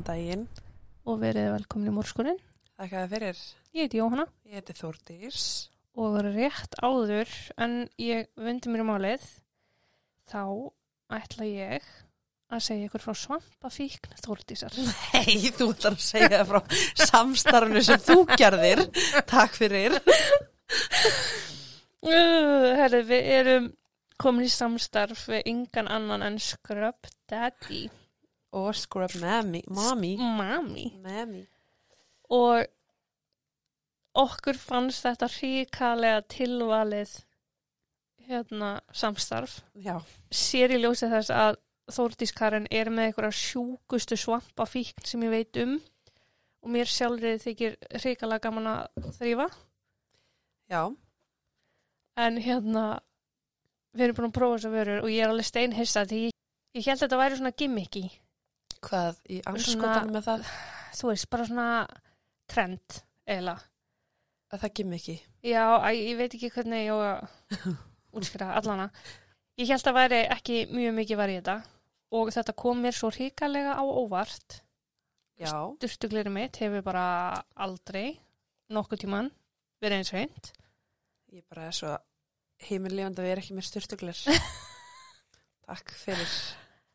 Góðan daginn. og verið velkomin í mórskurinn. Þakka fyrir. Ég heiti Jóhanna Ég heiti Þórdís. og rétt áður en ég vindi mér í málið þá ætla ég að segja ykkur frá svampafíkn Þórdísar. Hei, þú ætlar að segja frá samstarfinu sem þú gerðir. Takk fyrir. Uh, herri, við erum komin í samstarf við yngan annan en Scrub Daddy, Og scrub mami. Mami. mami. Mami. Og okkur fannst þetta ríkalega tilvalið hérna samstarf. Já. sér í ljósi þess að Þórdís Karen er með einhverja sjúkustu svampa fíkn sem ég veit um og mér sjálfrið þykir hrikalega gaman að þrýfa Já. en hérna við erum búin að prófa þessar vörur og ég er alveg steinhissa því ég, ég held að þetta væri svona gimmicky Hvað í anskotanum með það? þú veist, bara svona trend eða Að það gimmi ekki. já, æ, ég veit ekki hvernig ég á að útskýra allana ég held að væri ekki mjög mikið var í þetta og þetta kom mér svo hrikalega á óvart Já. Durtuglirinn mitt hefur bara aldrei nokkuð tíman verið eins og eint. Ég bara er svo heimilífandi að við erum ekki með styrtuglir. Takk fyrir.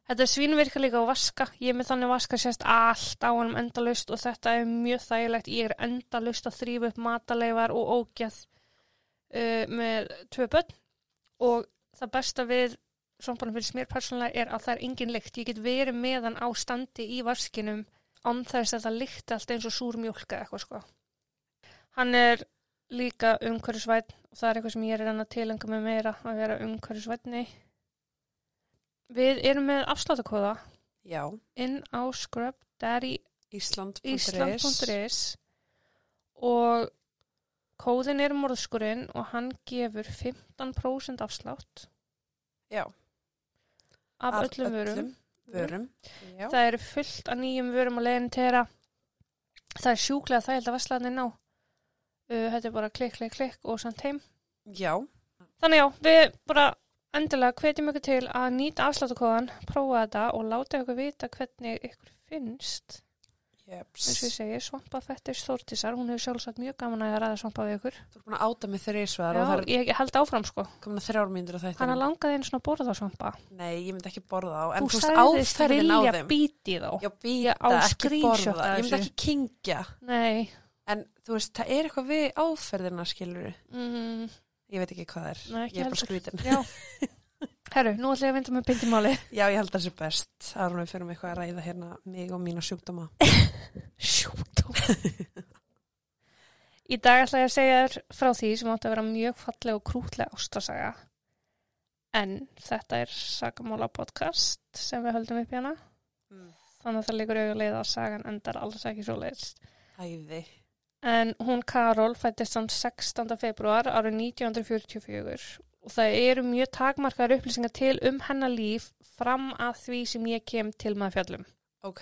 Þetta er svínvirka líka á vaska. Ég er með þannig vaska sérst allt á hann endalaust og þetta er mjög þægilegt. Ég er endalaust að þrýfa upp mataleifar og ógjað uh, með tvö börn og það besta við svampanum fyrir mér persónulega er að það er engin lykt. Ég get verið með hann á standi í vaskinum án þess að það lykti allt eins og súr mjólka eitthvað sko. Hann er líka umhverfisvætt og það er eitthvað sem ég er reyna að tilengja með meira að vera umhverfisvætni. Við erum með afsláttakóða Já. inn á scrubdaddyisland.is Ísland.is. og kóðin er morðskurinn og hann gefur 15% afslátt Já. af, öllum vörum. Vörum. Já. Það eru fullt af nýjum vörum á leiðin þeirra. Það er sjúklega þægild að vaslaðin ná. Uh, þetta er bara klikk, klikk, klikk og samt heim. Já. Þannig já, við bara endilega hvetjum ykkur til að nýta afsláttakóðan, prófa þetta og láta ykkur vita hvernig ykkur finnst. Jeps. eins og ég segi, svampafettir Þórtísar, hún hefur sjálfsagt mjög gaman að ræða svampa við ykkur. Þú er búin að áta mig þreysvar og Já, það er ég held áfram sko. komin að þrjár mínútur á Hann þættinu. að langaði einu svona að borða svampa. Nei, ég myndi ekki borða á. En Þú sagðist áferðin á vilja bíti þá. Já, á ekki borða. Ég myndi ekki kingja. Nei. En þú veist, það er eitthvað við áferðina, skilur Mm, Ég veit ekki hvað það er. Nei, ekki ég er bara skrítin. já. Herru, nú ætla ég að vinda með bindimáli. Já, ég held að það sé best. Er við fyrir mig eitthvað að ræða hérna mig og mína sjúkdóma. Sjúkdóm. Í dag ætla ég að segja þér frá því sem átti að vera mjög falleg og krútleg ástasaga. En þetta er sagamála podcast sem við höldum upp hérna. Mm. Þannig að það liggur auðvitað að sagan endar alls ekki svo leiðist. Æði. En hún Karol fættist hann 16. februar árið 1944 og það eru mjög takmarkaðar upplýsingar til um hennar líf fram að því sem ég kem til maður fjallum. Ok.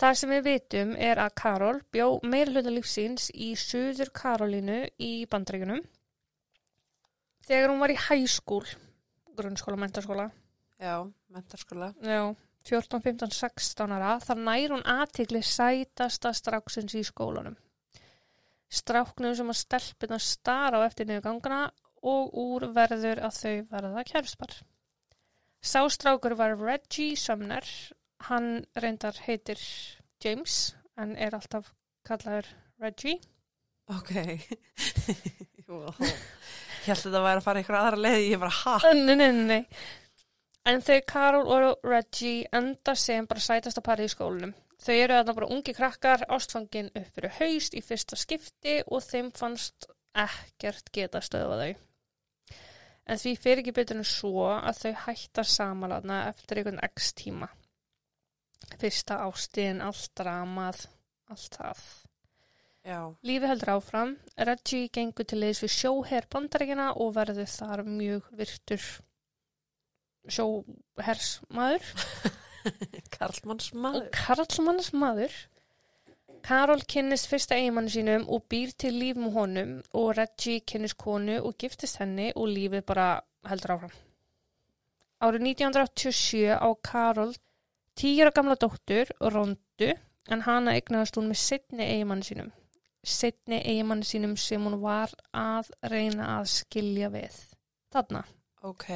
Það sem við vitum er að Karol bjó meira hluta lífsins í Suður Karolínu í Bandaríkunum. Þegar hún var í hæskúl, grunnskóla, mentaskóla, Já, mentarskóla. já, 14, 15, 16 ára, þar nær hún aðtikli sætasta stráksins í skólanum. Stráknum sem að stelpina stara á eftir niður gangana og úr verður að þau verða kærspar. Sá strákur var Reggie Sumner, hann reyndar heitir James en er alltaf kallaður Reggie. Ok. Ég held að þetta væri að fara ykkur aðra leið, ég bara, ha? Nei, nei, nei, nei. En þau Karol og Reggie enda sem bara sætasta parið í skólanum. Þau eru þarna bara ungi krakkar, ástfangin upp fyrir haust í fyrsta skipti og þeim fannst ekkert geta stöða þau. En því fyrir ekki betur en svo að þau hætta samanlæðna eftir einhvern x tíma. Fyrsta ástin, allt dramað, allt það. Já. Lífi heldur áfram. Reggie gengur til liðs við sjóherr bandaríkina og verður þar mjög virtur sjóhersmaður Karlmannsmaður. og karlmanns maður. Karol kynnist fyrsta eiginmannu sínum og býr til líf með honum og Reggie kynnist konu og giftist henni og lífið bara heldur áfram. Árið 1987 á Karol tíra gamla dóttur, Rondu, en hana eignaðast hún með setni eigimanni sínum. Setni eigimanni sínum sem hún var að reyna að skilja við. Þarna. Ok.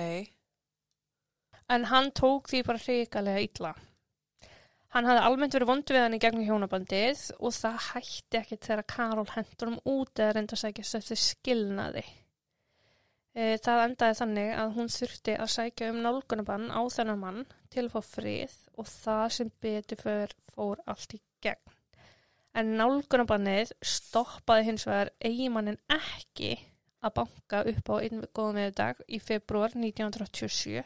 En hann tók því bara hrikalega illa. Hann hafði almennt verið vondu við hann í gegnum hjónabandið og það hætti ekkert þegar Karol hendur um út eða reynda að sækjast eftir skilnaði. E, það endaði þannig að hún þurfti að sækja um nálgunabann á þennan mann til að fá frið og það sem betur fyrir fór allt í gegn. En nálgunabannið stoppaði hins vegar eigimannin ekki að banka upp á einn góðum veðudag í februar 1987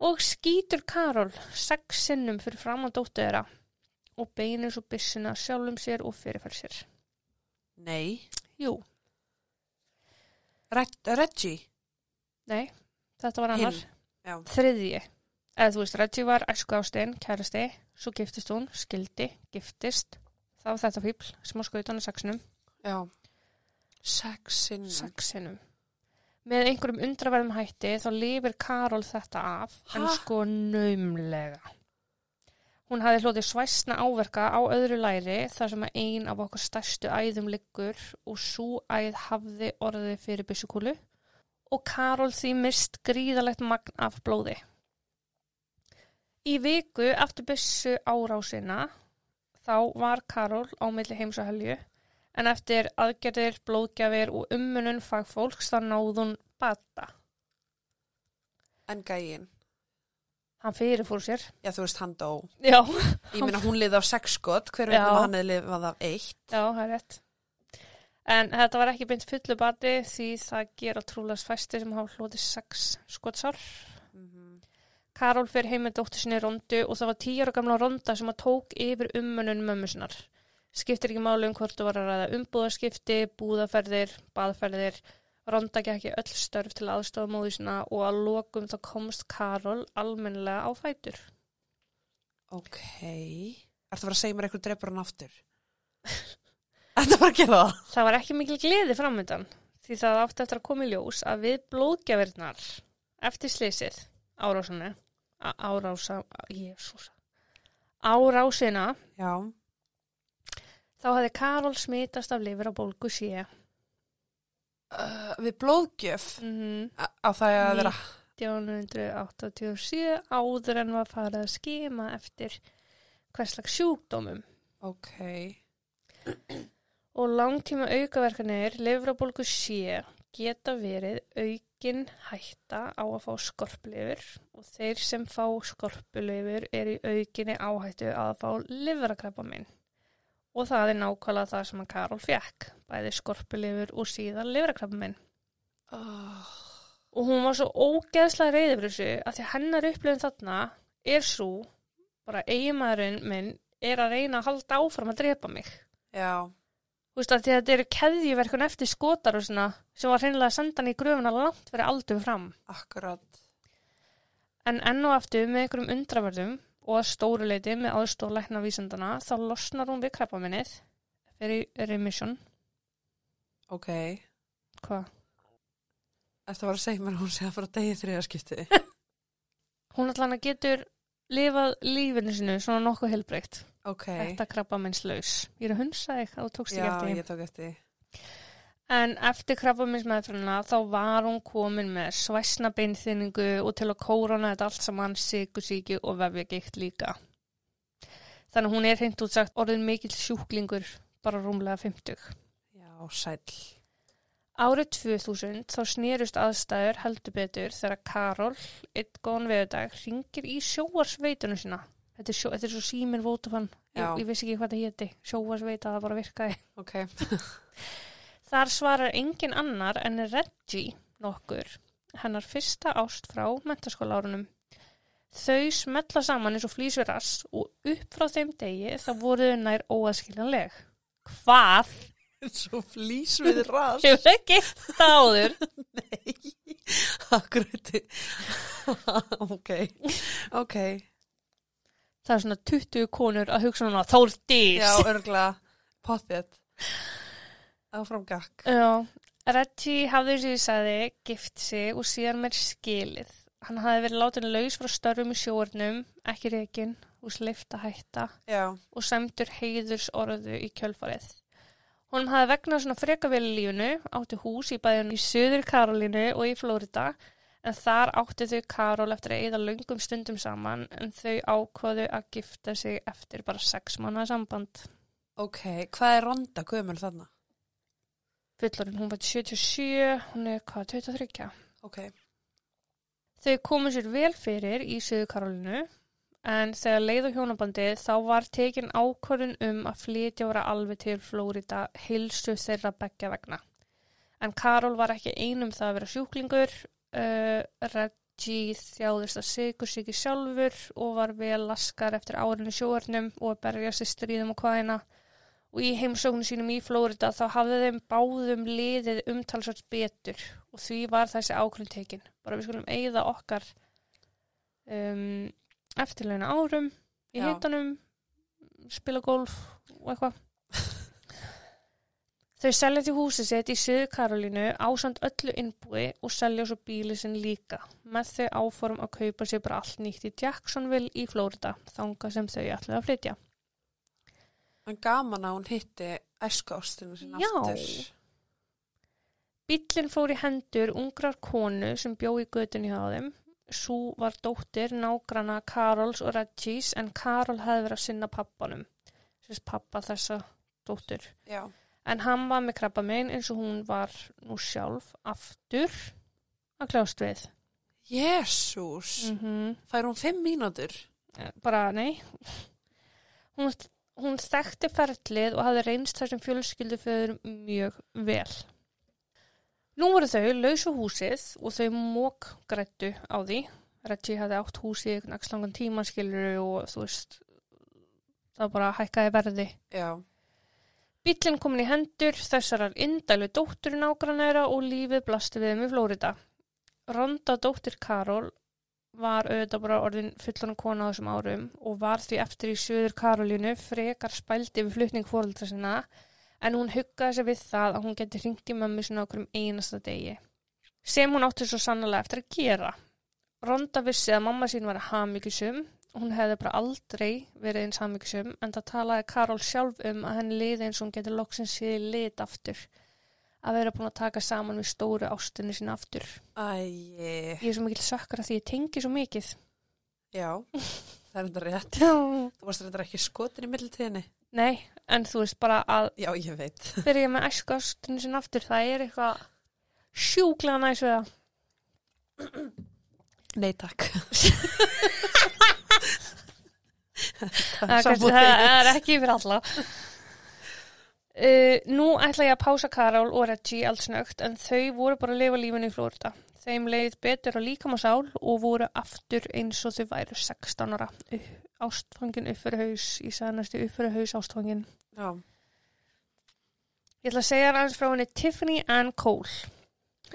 og skýtur Karol sex sinnum fyrir fram á dóttu þeirra og beinir svo byssuna sjálfum sér og fyrirfær sér. Nei. Jú, Reg Reggie. nei, þetta var annar. Þriðji. Eða þú veist, Reggie var æsku ástein, kærasti, svo giftist hún, skildi, giftist. Var þetta fíbl, sem á skautan í sexinum. Já. Sex sinnum. Sexinum. Með einhverjum undraverðum hætti þá lifir Karol þetta af, en Ha? sko naumlega. Hún hafði hlotið svæsna áverka á öðru læri þar sem að ein af okkar stærstu æðum liggur og svo æð hafði orðið fyrir byssukúlu og Karol því mist gríðalegt magn af blóði. Í viku eftir byssu árásina þá var Karol á milli heims og helju en eftir aðgerðir, blóðgjafir og ummunun fagfólks þá náð hún bata. En gægin. Hann fyrirfór sér. Já, þú veist, hann dó. Já, Ég meina, hún liði á sex skot, hver Já. um hann hefði lifað af eitt. já, það er rétt. En þetta var ekki beint fullu bati því það gera trúlega fæsti sem hafa hlotið sex skotsár. Mm Karol fyrir heim með dóttur sinni Rondu og það var tíjar og gamla Ronda sem að tók yfir ummunun mömmu sinnar. Skiptir ekki máli um hvort þú var að ræða umbúðarskipti, búðaferðir, baðferðir. Ronda gekk í öll störf til aðstofa móðu sinna og að lokum þá komst Karol almennilega á fætur. Ok. Ertu að fara að segja mér eitthvað dreipur hann aftur? Fara að gera það? Það var ekki mikil gleði framöndan því það átti eftir að koma í ljós að við blóðgjafirnar eftir slysið árásinu, á- árása, jésús, árásina Já. Þá hafði Karol smitast af lifur á bólgu sé. Uh, við blóðgjöf Mm á á það að vera 1987 áður en var farið að skima eftir hverslags sjúkdómum. Ok. Og langtíma aukaverkanir lifrabólgu sé geta verið aukin hætta á að fá skorplifur og þeir sem fá skorpulifur er í aukinni áhættu að fá livrakrabba minn. Og það er nákvæmlega það sem að Karol fekk, bæði skorpulifur og síðan livrakrabba minn. Oh. Og hún var svo ógeðslega reyðið fyrir þessu að því að hennar upplifin þarna er svo, bara eiginmaðurinn minn er að reyna að halda áfram að drepa mig. Já. Þú veist að þetta eru keðjuverkun eftir skotar og svona sem var hreinlega að senda hann í gröfuna langt fyrir aldur fram. Akkurat. En enn og aftur með einhverjum undraverðum og að stóru leiti með aðstof lækna vísindana þá losnar hún við krabbaminnið fyrir remission. Ok. Hvað? Ertu að fara að segja mér að hún sé að fara að degi þriðaskipti? Hún allan að getur lifað lífinu sinu svona nokkuð heilbreykt. Ok. Þetta krabbaminnslaus. Ég er að hunsa þig að þú tókst ekki Já, eftir. því. ég tók eftir. En eftir krabbaminsmeðferðina þá var hún komin með svæsna beinþynningu og til að kórona þetta allt saman sykusíki og vefjageikt líka. Þannig hún er hreint út sagt orðin mikill sjúklingur bara rúmlega 50. Já, sæll. Árið 2000 þá snýrust aðstæður heldur betur þegar Karol, eitt góðan veðudag, ringir í sjóarsveitunum sína. Þetta er, sjó, þetta er svo síminn vótafan. Ég, ég vissi ekki hvað það héti. Sjóarsveita, það bara virkaði. Ok. Þar svarar engin annar en Reggie nokkur, hennar fyrsta ást frá mentaskólaárunum. Þau smetla saman eins og flýs við rass og upp frá þeim degi þá voru þau nær óaðskiljanleg. Hvað? Svo flýs við rast. Hefur ekki það áður? Nei. Akkurat. ok. Ok. Það er svona 20 konur að hugsa núna Þórdís. Já, örgla. Pottið. Áfram gakk. Já. Reggie hafði sem ég sagði gift sig og síðan mér skilið hann hafði verið látin laus frá störfum í sjóurnum, ekki reikin, og sleift að hætta Já, og sæmdur heiðurs orðu í kjölfarið. Honum hafði vegnað svona frekavel í lífunu, átti hús í bæðinu í Suður Karolínu og í Flórida, en þar átti þau Karol eftir að eða löngum stundum saman, en þau ákvaðu að gifta sig eftir bara sex mánuða samband. ok. Hvað er Ronda gömul þarna? Fullorinn, hún var 77, hún er hvað, 23? Ok. Þau komu sér vel fyrir í Suður Karolínu, en þegar leið á hjónabandið þá var tekin ákvörðun um að flytja voru alveg til Flórida hilsu þeirra beggja vegna. En Karol var ekki einum það að vera sjúklingur, uh, Reggie þjáðist að sigur sig sjálfur og var vel laskar eftir árinu sjóarnum og berjast í stríðum og hvaðina. Og í heimsóknu sínum í Flórida þá hafði þeim báðum liðið umtalsvært betur og því var þessi ákvörðun tekin. Bara við skulum eigða okkar um, eftirleina árum í Já. hitanum, spila golf og eitthvað. Þau selja til húsið sitt í Suður Karolínu ásand öllu innbúi og selja svo bíli sinn líka með þau áform að kaupa sér bara allt nýtt í Jacksonville í Flórida þanga sem þau ætlaði að flytja. En gaman að hún hitti æsku ástinu sinna Já. aftur. Bíllinn fór í hendur ungrar konu sem bjó í götunni hjá þeim. Sú var dóttir nágrana Karols og Reggies en Karol hefði verið að sinna pappanum. Sérst pappa þessa dóttur. Já. En hann var með krabba megin eins og hún var nú sjálf aftur að kljást við. Jésús. Mm Fær hún fimm mínútur? Bara, nei. Hún, hún þekkti ferlið og hafði reynst þessum fjölskylduföður mjög vel. Nú voru þau laus á húsið og þau mók grættu á því. Reggie hafði átt húsið í einhvern axlangan tíma skilur og þú veist, það bara hækkaði verði. Já. Bíllinn komin í hendur þessarar indælu dóttur nágrannæra og lífið blasti við þeim í Flórida. Ronda dóttir Karol var auðvitað bara orðin fullan kona á þessum árum og var því eftir í Suður Karolínu frekar spældi við flutning fóreldra sinna en hún huggaði sig við það að hún geti hringt í mömmu sinna okkur um einasta degi. Sem hún átti svo sannlega eftir að gera. Ronda vissi að mamma sín var hamikisum hún hefði bara aldrei verið eins hamiksum en það talaði Karol sjálf um að henni liði eins og hún getur loksins síði lit aftur að vera búin að taka saman við stóru ástunni sína aftur. Æi. Ég er svo mikil sökkar að því ég tengi svo mikið. Já. Það er enda rétt. Þú varst reyndar ekki skotin í millitíðinni. Nei, en þú veist bara að Já, ég veit. þegar ég er með æsku ástunni sína aftur það er eitthvað sjúklega næs við það. Nei, takk. Það er er ekki yfir alla. Uh, nú ætla ég að pása Karol og Reggie allsnögt en þau voru bara að lifa lífinu í Flórida. Þeim leið betur á líkamasál og voru aftur eins og þau væru 16 ára. Ástfangin upp fyrir haus, ég sagði næstu upp fyrir haus ástfangin. Já. Ég ætla að segja aðeins frá henni Tiffany Ann Cole.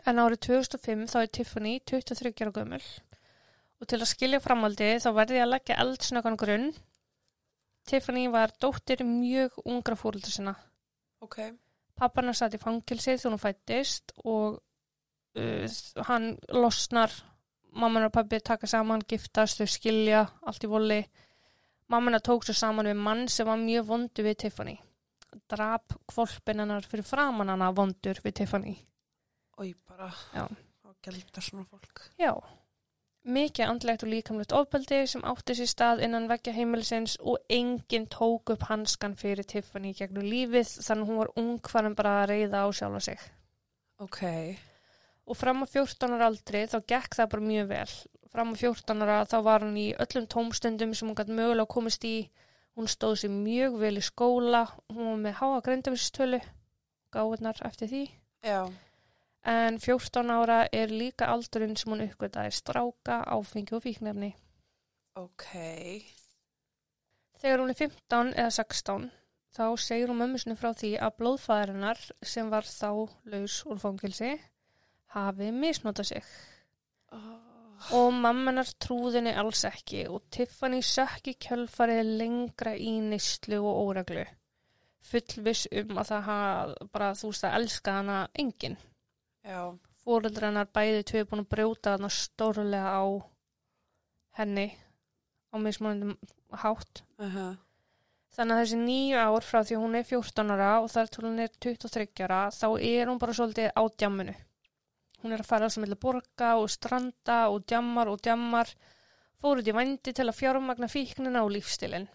En árið 2005 þá er Tiffany 23 ára gömul. Og til að skilja framaldi þá verði ég að leggja eldsnökan grunn. Tiffany var dóttir mjög ungra fóröldur sinna. Ok. Pappana satt í fangilsi þegar hún fættist og uh, hann losnar. Mamman og pappi taka saman, giftast, þau skilja, allt í voli. Mamman tók svo saman við mann sem var mjög vondur við Tiffany. Drap kvolpin hennar fyrir framan hana vondur við Tiffany. Ég bara. Já. Og gældar svona fólk. Já. Mikið andlegt og líkamlegt ofbeldi sem átti sér stað innan veggja heimilisins og enginn tók upp hanskan fyrir Tiffany gegnum lífið þannig hún var ung farin bara að reyða á sjálfa sig. Ok. Og fram á 14 ára aldri þá gekk það bara mjög vel. Fram á 14 ára þá var hún í öllum tómstundum sem hún gæti mögulega komist í. Hún stóð sér mjög vel í skóla, hún var með háa greindavistölu, gáðunar eftir því. Já. En 14 ára er líka aldurinn sem hún uppgötaði stráka, áfengi og fíknefni. Ok. Þegar hún er 15 eða 16 þá segir hún mömmu sinni frá því að blóðfæðarinnar sem var þá laus úr fangilsi hafi misnotað sig. Oh. Og mammanar trúðinni alls ekki og Tiffany sökk í kjölfarið lengra í nýslu og óreglu. Fullviss um að það hafa bara þú veist að elska hana enginn. Já. fóreldrar hennar bæði tvö búin að brjóta þarna stórlega á henni á mismunandi hátt. Uh Þannig að þessi nýju ár frá því hún er 14 ára og þar til hún er 23 ára þá er hún bara svolítið á djamminu. Hún er að fara sem vilja borga og stranda og djammar og djammar fóruð í vændi til að fjármagna fíknina og lífstilinn.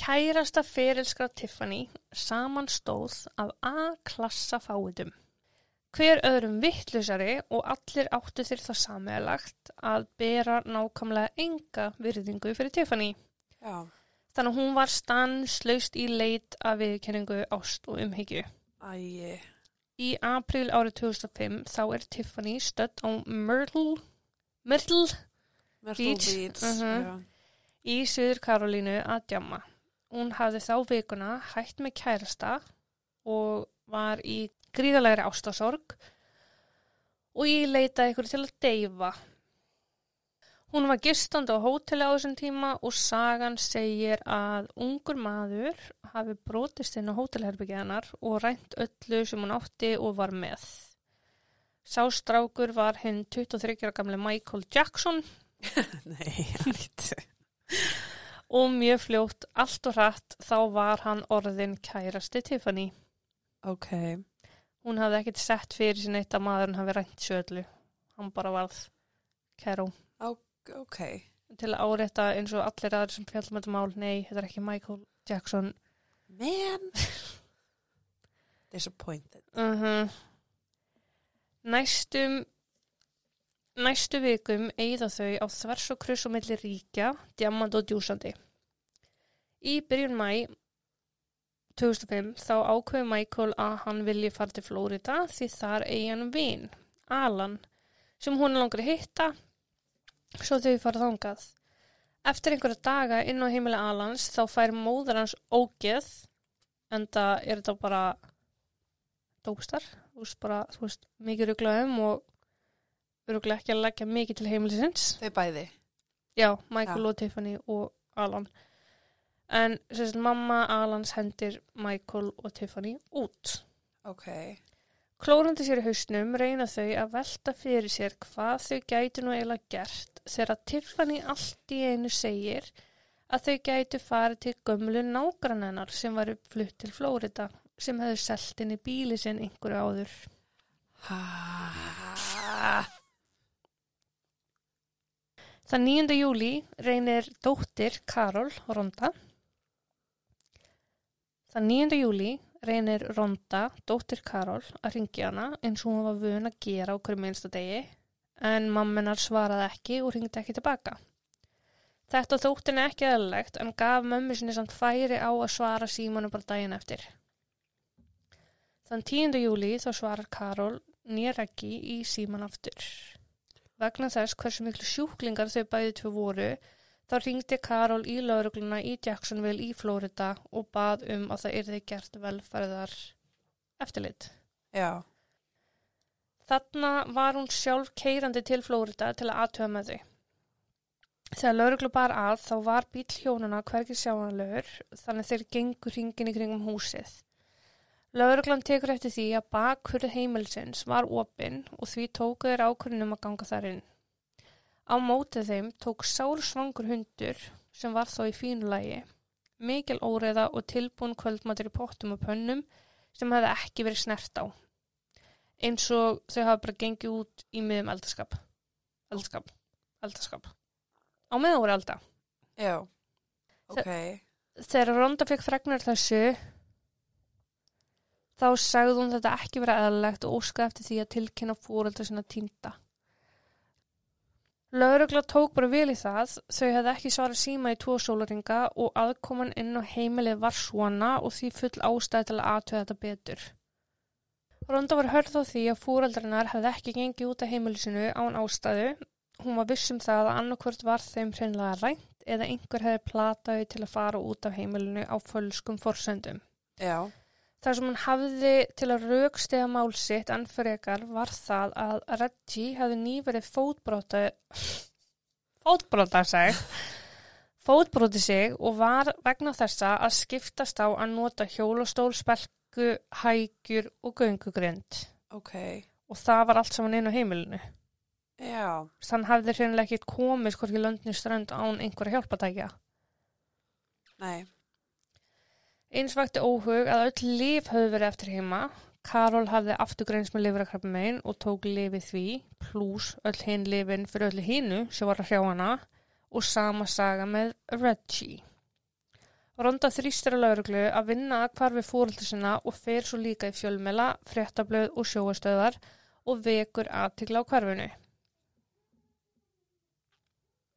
Kærasta ferilskra Tiffany samanstóð af A-klassa fáitum. Hver öðrum vittlusari og allir áttu þeir það sameigilegt að bera nákvæmlega enga virðingu fyrir Tiffany. Já. Þannig að hún var stanslaust í leit af viðkenningu ást og umhyggju. Æi. Í april árið 2005 þá er Tiffany stödd á Myrtle, Myrtle Myrtle Beach, Beach. mhm. já. í Suður Karolínu að djamma. Hún hafði þá vikuna hætt með kærasta og var í gríðalegri ástasorg og ég leitaði ykkur til að deyfa. Hún var gistandi á hóteli á þessum tíma og sagan segir að ungur maður hafi brotist inn á hótelherbyggjanar og rænt öllu sem hún átti og var með. Sá strákur var hinn 23 ára gamle Michael Jackson Nei, hætt. og mjög fljótt allt og hratt þá var hann orðin kærasti Tiffany. Ok. Hún hafði ekkert sett fyrir sin eitt að maðurinn hafi rænt sjöðlu. Hann bara varð kæró. Ok. Til að árétta eins og allir aðrir sem fjallum þetta mál, nei, þetta er ekki Michael Jackson. Man. Disappointed. Uh Næstum, næstu vikum eigða þau á þvers og kruss og milli ríkja, djamand og djúsandi. Í byrjun mæ 2005 þá ákveði Michael að hann vilji fara til Flórida því þar eigi hann vin, Alan, sem hún langar að hitta, svo þau fara þangað. Eftir einhverja daga inn á heimili Alans þá fær móður hans ógeð, en það er þetta bara dópstar, þú veist bara, þú veist, mikið rugglaðum og ruggla ekki að leggja mikið til heimilisins. Þau bæði. Já, Michael Já. og Tiffany og Alan. En sérst, mamma Alans hendir Michael og Tiffany út. Ok. Klórandi sér í hausnum reyna þau að velta fyrir sér hvað þau gætu nú eiginlega gert þegar Tiffany allt í einu segir að þau gætu farið til gömlu nágrannennar sem var flutt til Flórida sem hefðu selt inn í bíli sinn einhverju áður. Ha. Þann 9. júli reynir dóttir Karol Ronda. Þann 9. júli reynir Ronda, dóttir Karol, að ringja hana eins og hún var vön að gera á hverju minnsta degi en mammenar svaraði ekki og ringdi ekki tilbaka. Þetta þóttin ekki eðlilegt en gaf mömmu sinni samt færi á að svara símanu bara daginn eftir. Þann 10. júli þá svarar Karol nýjar ekki í síman aftur. Vegna þess hversu miklu sjúklingar þau bæði tvö voru, þá ringdi Karol í laurugluna í Jacksonville í Flórida og bað um að það yrði gert velferðar eftirlit. Já. Þarna var hún sjálf keirandi til Flórida til að aðtöða með þau. Þegar lauruglu bar að þá var bíl hjónuna hvergi sjáanlegur þannig þeir gengur hringin í kringum húsið. Lauruglan tekur eftir því að bakkurð heimilsins var opinn og því tóku þeir ákvörðunum að ganga þar inn. Á mótið þeim tók sár svangur hundur sem var þó í fínu lægi, mikil óreða og tilbúin kvöldmatur í pottum og pönnum sem hefði ekki verið snert á. Eins og þau hafa bara gengið út í miðum eldaskap. Eldaskap. Eldaskap. Á meðan voru elda. Já. Ok. Þegar Ronda fekk fregnar þessu þá sagði hún þetta ekki vera eðalegt og óskaði eftir því að tilkynna fóreldra sinna týnda. Laurugla tók bara vel í það, þau hefði ekki svarað síma í tvo sólaringa og aðkoman inn á heimilið var svona og því full ástæði til að aðtöða þetta betur. Ronda var hörð á því að fóreldrarnar hefði ekki gengið út af heimilisinu án ástæðu. Hún var viss um það að annarkvört var þeim hreinlega rænt eða einhver hefði plataði til að fara út af heimilinu á fölskum forsendum. Já. Það sem hann hafði til að raukstega mál sitt enn fyrir ekkar var það að Reggie hefði nýverið fótbrota fótbrota seg fótbroti sig og var vegna þessa að skiptast á að nota hjólastól, spelku, hægjur og göngugrind. ok, og það var allt saman inn á heimilinu. já, Þann hafði hreinlega ekkert komist hvorki löndinu strönd án einhverja hjálpatækja. nei, Eins vakti óhug að öll líf höfðu verið eftir heima. Karol hafði afturgreins með lifrakrabbamein og tók lifið því, pluss öll hinn lifin fyrir öllu hinnu sem var að hrjá hana og sama saga með Reggie. Ronda þrýstir að lauruglu að vinna að hvarfi fóröldur sinna og fer svo líka í fjölmela, fréttablöð og sjóastöðar og vekur aðtigla á hvarfinu.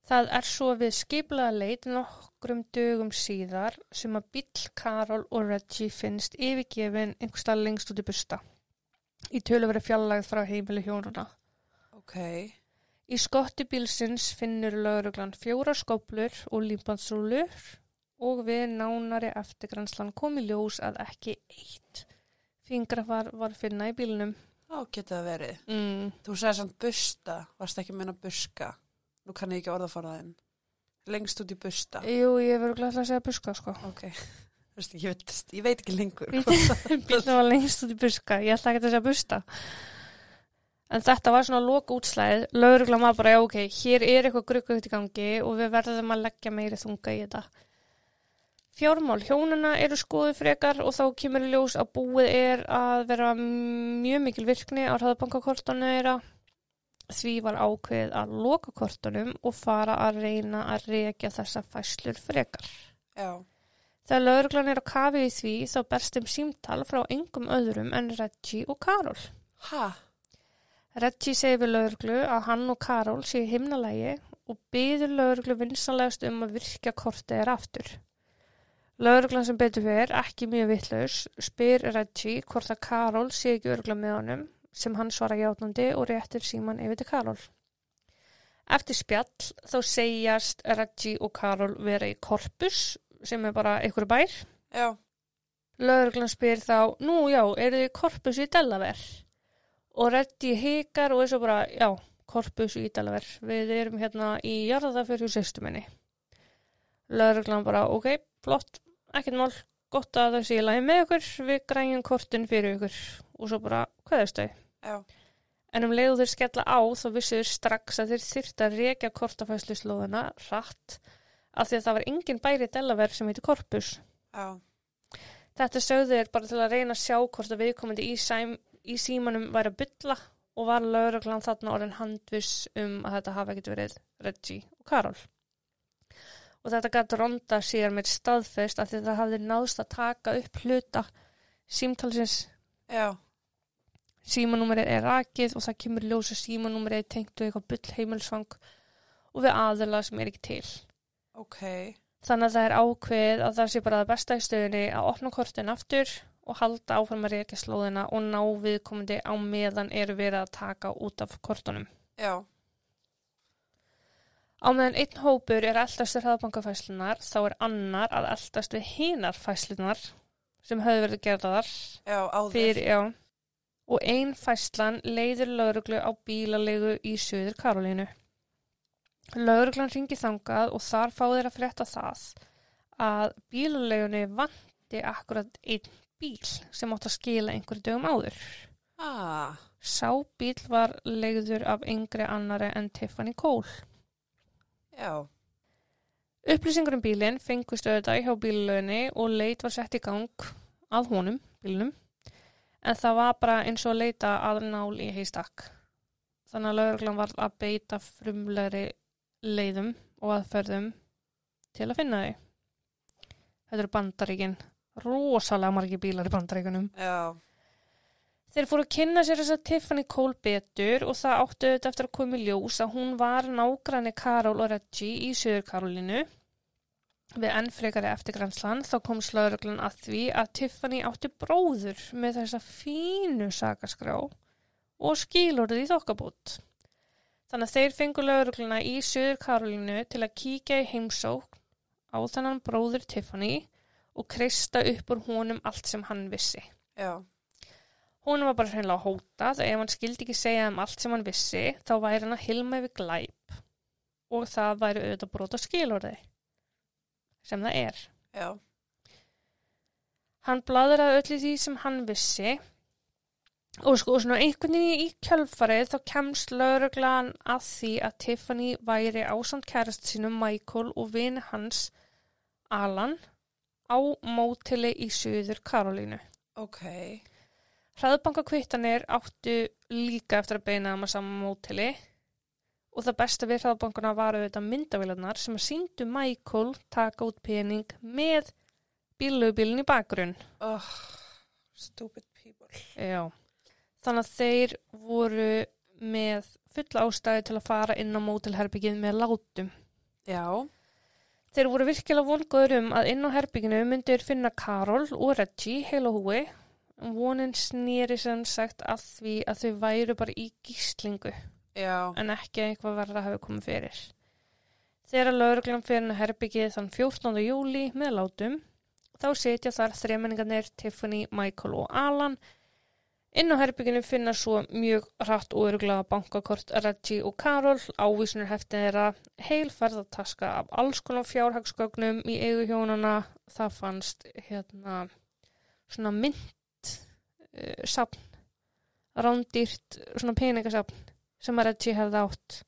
Það er svo við skiplaða leit nokkrum dögum síðar sem að bíll Karol og Reggie finnst yfirgefin einhverstað lengst út í busta. Í tölu verið fjallægð frá heimili hjónuna. ok, Í skotti bílsins finnur lauruglan fjóra skóplur og límpansrúlur og við nánari eftirgrænslan kom í ljós að ekki eitt fingrafar var finna í bílnum. þá geta verið. Mm. Þú segir samt busta, varst ekki minna buska. Nú kann ég ekki orðaforðaðinn. Lengst út í busta. Jú, ég verður glæðilega að segja buska, sko. Ok, þú veist, ég veit, ég veit ekki lengur. Bílnum var lengst út í buska, ég ætla ekki að segja busta. En þetta var svona loka útslæð, lauruglan var bara, já ok, hér er eitthvað gruggugt í gangi og við verðum að leggja meiri þunga í þetta. Fjármál hjónuna eru skoðu frekar og þá kemur ljós að búið er að vera mjög mikil virkni á hraðbankakortanu þeirra. Því var ákveð að loka kortunum og fara að reyna að reykja þessa fæslur frekar. Já, Þegar lauruglan er á kafi í því þá berst um símtal frá engum öðrum en Reggie og Karol. ha, Reggie segir við lauruglu að hann og Karol séu himnalægi og byður lauruglu vinsanlegast um að virkja kortið er aftur. Lauruglan sem betur fyrir, ekki mjög vittlaus, spyr Reggie hvort að Karol sé ekki örgla með honum sem hann svara játnandi og réttir síman yfir til Karol. Eftir spjall þá segjast Reggie og Karol vera í korpus sem er bara einhverju bær. já, Lauruglan spyr þá, nú já, eru þið í korpus í Delaware? Og Reddi hikar og er svo bara, já, korpus í Delaware. Við erum hérna í jarðafjörðu sýstuminni. Lauruglan bara, ok, flott, ekkert mál, gott að það sé í lagi með ykkur, við grænjum kortin fyrir ykkur. Og svo bara, hvað er stau? já, En um leiðu þeir skella á þá vissu þeir strax að þeir þyrfti að rekja kortafæsluslóðina rætt af því að það var engin bæri í Delaware sem heitir korpus. já, Þetta sögðu þeir bara til að reyna að sjá hvort að viðkomandi í, sæm, í símanum væri að bylla og var lauruglan þarna orðin handviss um að þetta hafi ekkert verið Reggie og Karol. Og þetta gæti ronda sér með staðfest að því það hafði náðst að taka upp hluta símtalsins. Já, Símanúmerið er rakið og það kemur ljósa símanúmerið tengt við eitthvað byll heimilsvang og við aðila sem er ekki til. ok, Þannig að það er ákveð að það sé bara það besta í stöðunni að opna kortin aftur og halda áfram að reyka slóðina og ná viðkomandi á meðan eru verið að taka út af kortunum. já, Á meðan einn hópur er eldast við hraðbankafæslunar þá er annar að eldast við hinar fæslunar sem höfðu verið áður. fyrir, já. Og ein fæslan leiður lauruglu á bílalegu í Suður Karolínu. Lauruglan ringi þangað og þar fá þeir að frétta það að bílalegunni vanti akkurat einn bíl sem átt að skila einhverju dögum áður. Ah, Sá bíl var legður af yngri annari en Tiffany Cole. já, Upplýsingur um bílinn fengust auðvitað hjá bílalegunni og leit var sett í gang að honum, bílnum, en það var bara eins og leita að nál í heistakk. Þannig að lauruglan var að beita frumlegri leiðum og aðferðum til að finna þau. Þetta eru bandaríkin, rosalega margir bílar í bandaríkunum. já, Þeir fóru að kynna sér þess að Tiffany Cole betur og það áttu auðvitað eftir að koma í ljós að hún var nágranni Karol og Reggie í Suður Karolínu. Við enn frekari eftirgrænslan þá kom slauruglan að því að Tiffany átti bróður með þessa fínu sakaskrá og skilurði í þokkabút. Þannig að þeir fengu laurugluna í Suður Karolínu til að kíkja í heimsókn á þennan bróður Tiffany og kreista upp úr honum allt sem hann vissi. já, Hún var bara hreinlega að hóta þegar ef hann skildi ekki segja um allt sem hann vissi þá væri hann að hilma yfir glæp og það væri auðvitað brota skilorði sem það er. já, Hann bladraði öll í því sem hann vissi Og sko, svona einhvern veginn í kjölfarið þá kemst lauruglan að því að Tiffany væri ásamt kærast sínum Michael og vini hans Alan á mótili í Suður Karolínu. Ok. Hraðbankakvittanir áttu líka eftir að beina um að saman mótili og það besta við hraðbankuna var auðvitað myndavélarnar sem síndu Michael taka út pening með bílugubílinn í bakgrunn. Oh, stupid people. Já. Þannig að þeir voru með fulla ástæði til að fara inn á mótilherbyggið með látum. Já. Þeir voru virkilega vongóður um að inn á herbygginu myndir finna Karol og Reggie heila húi. Vonin snýri sem sagt að því að þau væru bara í gíslingu Já. en ekki að eitthvað verða hafi komið fyrir. Þegar lauruglan fyrir á herbyggið þann 14. júli með látum, þá setja þar þremenningarnir Tiffany, Michael og Alan. Inn á herbygginu finna svo mjög hratt og öruglega bankakort Reggie og Carol, ávísunir heftin þeirra, heil ferðartaska af alls konar fjárhagsgögnum í eigu hjónana. Það fannst hérna svona mynd uh, sapn, rándýrt svona peningasapn sem að Reggie hefði átt.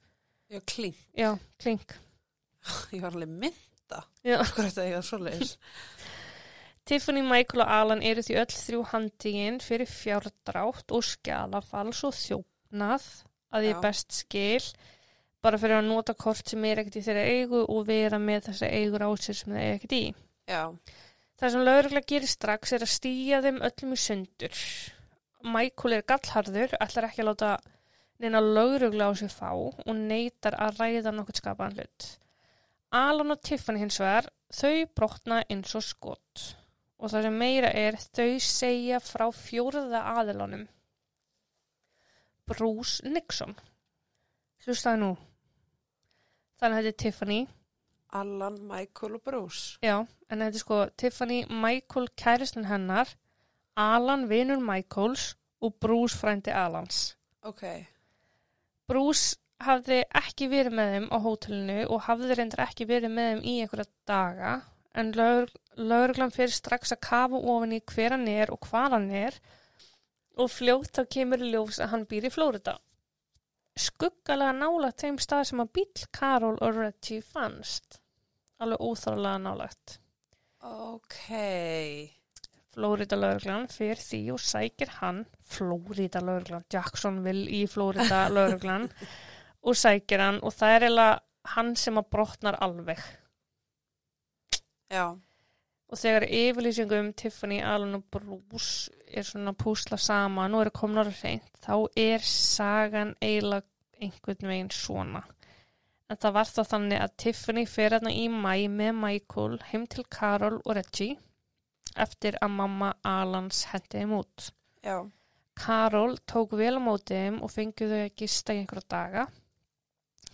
Já, kling. Já, klink. Ég var alveg mynda. Akkur þetta ég var svoleiðis. Tiffany, Michael og Alan eru því öll þrjú handíginn fyrir fjárdrátt og skjalafals og þjófnað að Já. best skil bara fyrir að nota kort sem er ekkert í þeirra eigu og vera með þessa eigur á sér sem það er ekkert í. Já. Það sem lögregla gerir strax er að stýja þeim öllum í sundur. Michael er gallharður, ætlar ekki að láta neina lögregla á sig fá og neytar að ræða nokkuð skapaðan hlut. Alan og Tiffany hins vegar, þau brotna eins og skott. Og það sem meira er, þau segja frá fjóraða aðilanum. Bruce Nixon. Hlustaði nú. Þannig er Tiffany, Allan, Michael og Bruce. Já, en þetta er sko Tiffany Michael kæristun hennar, Alan vinur Michaels og Bruce frændi Alans. Ok. Bruce hafði ekki verið með þeim á hótelinu og hafði reyndar ekki verið með þeim í einhverja daga en lögreglan fyrir strax að kafa ofan í hver hann er og hvað hann er og fljótt þá kemur í ljós að hann býr í Flórida. Skuggalega nálægt þeim stað sem að bíl Karol og Reggie fannst. Alveg óþálega nálægt. Ok. Flórida lauruglan fyrir því og sækir hann Flórida lauruglan, Jacksonville í Flórida lauruglan og sækir hann og það er eiginlega hann sem að brotnar alveg Já. og þegar yfirlýsingum Tiffany, Alan og Bruce er svona púsla saman og eru komnar reynd þá er sagan eiginlega einhvern veginn svona en það var þá þannig að Tiffany fer hérna í mæ með Michael heim til Carol og Reggie eftir að mamma Alans hendi þeim út. Já. Karol tók vel á móti þeim og fengið þau að gista í einhverja daga.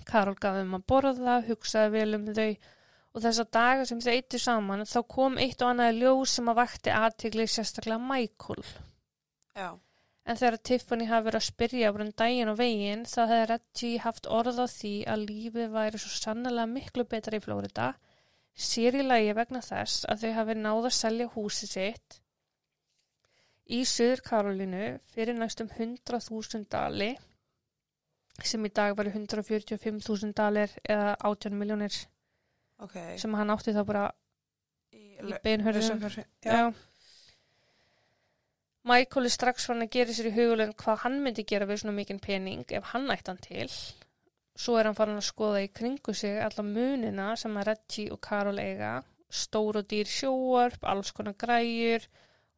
Karol gaf þeim að borða, hugsaði vel um þau og þessa daga sem þau eittu saman þá kom eitt og annað ljós sem að vakti aðtigli sérstaklega Michael. Já. En þegar Tiffany hafi verið að spyrja um daginn og veginn þá hefði Reggie haft orð á því að lífið væri svo sannlega miklu betra í Flórida sér í lagi vegna þess að þau hafi náð að selja húsi sitt í Suður Karolínu fyrir næstum 100.000 dali sem í dag var 145.000 dalir eða 18 miljónir Ok. sem hann átti þá bara Í, í beinhörðum. Michael er strax fann að gera sér í hugulun hvað hann myndi gera við svona mikinn pening ef hann ætti hann til. Svo er hann farin að skoða í kringu sig alla munina sem að Reggie og Carol eiga, stór og dýr sjóarp, alls konar græjur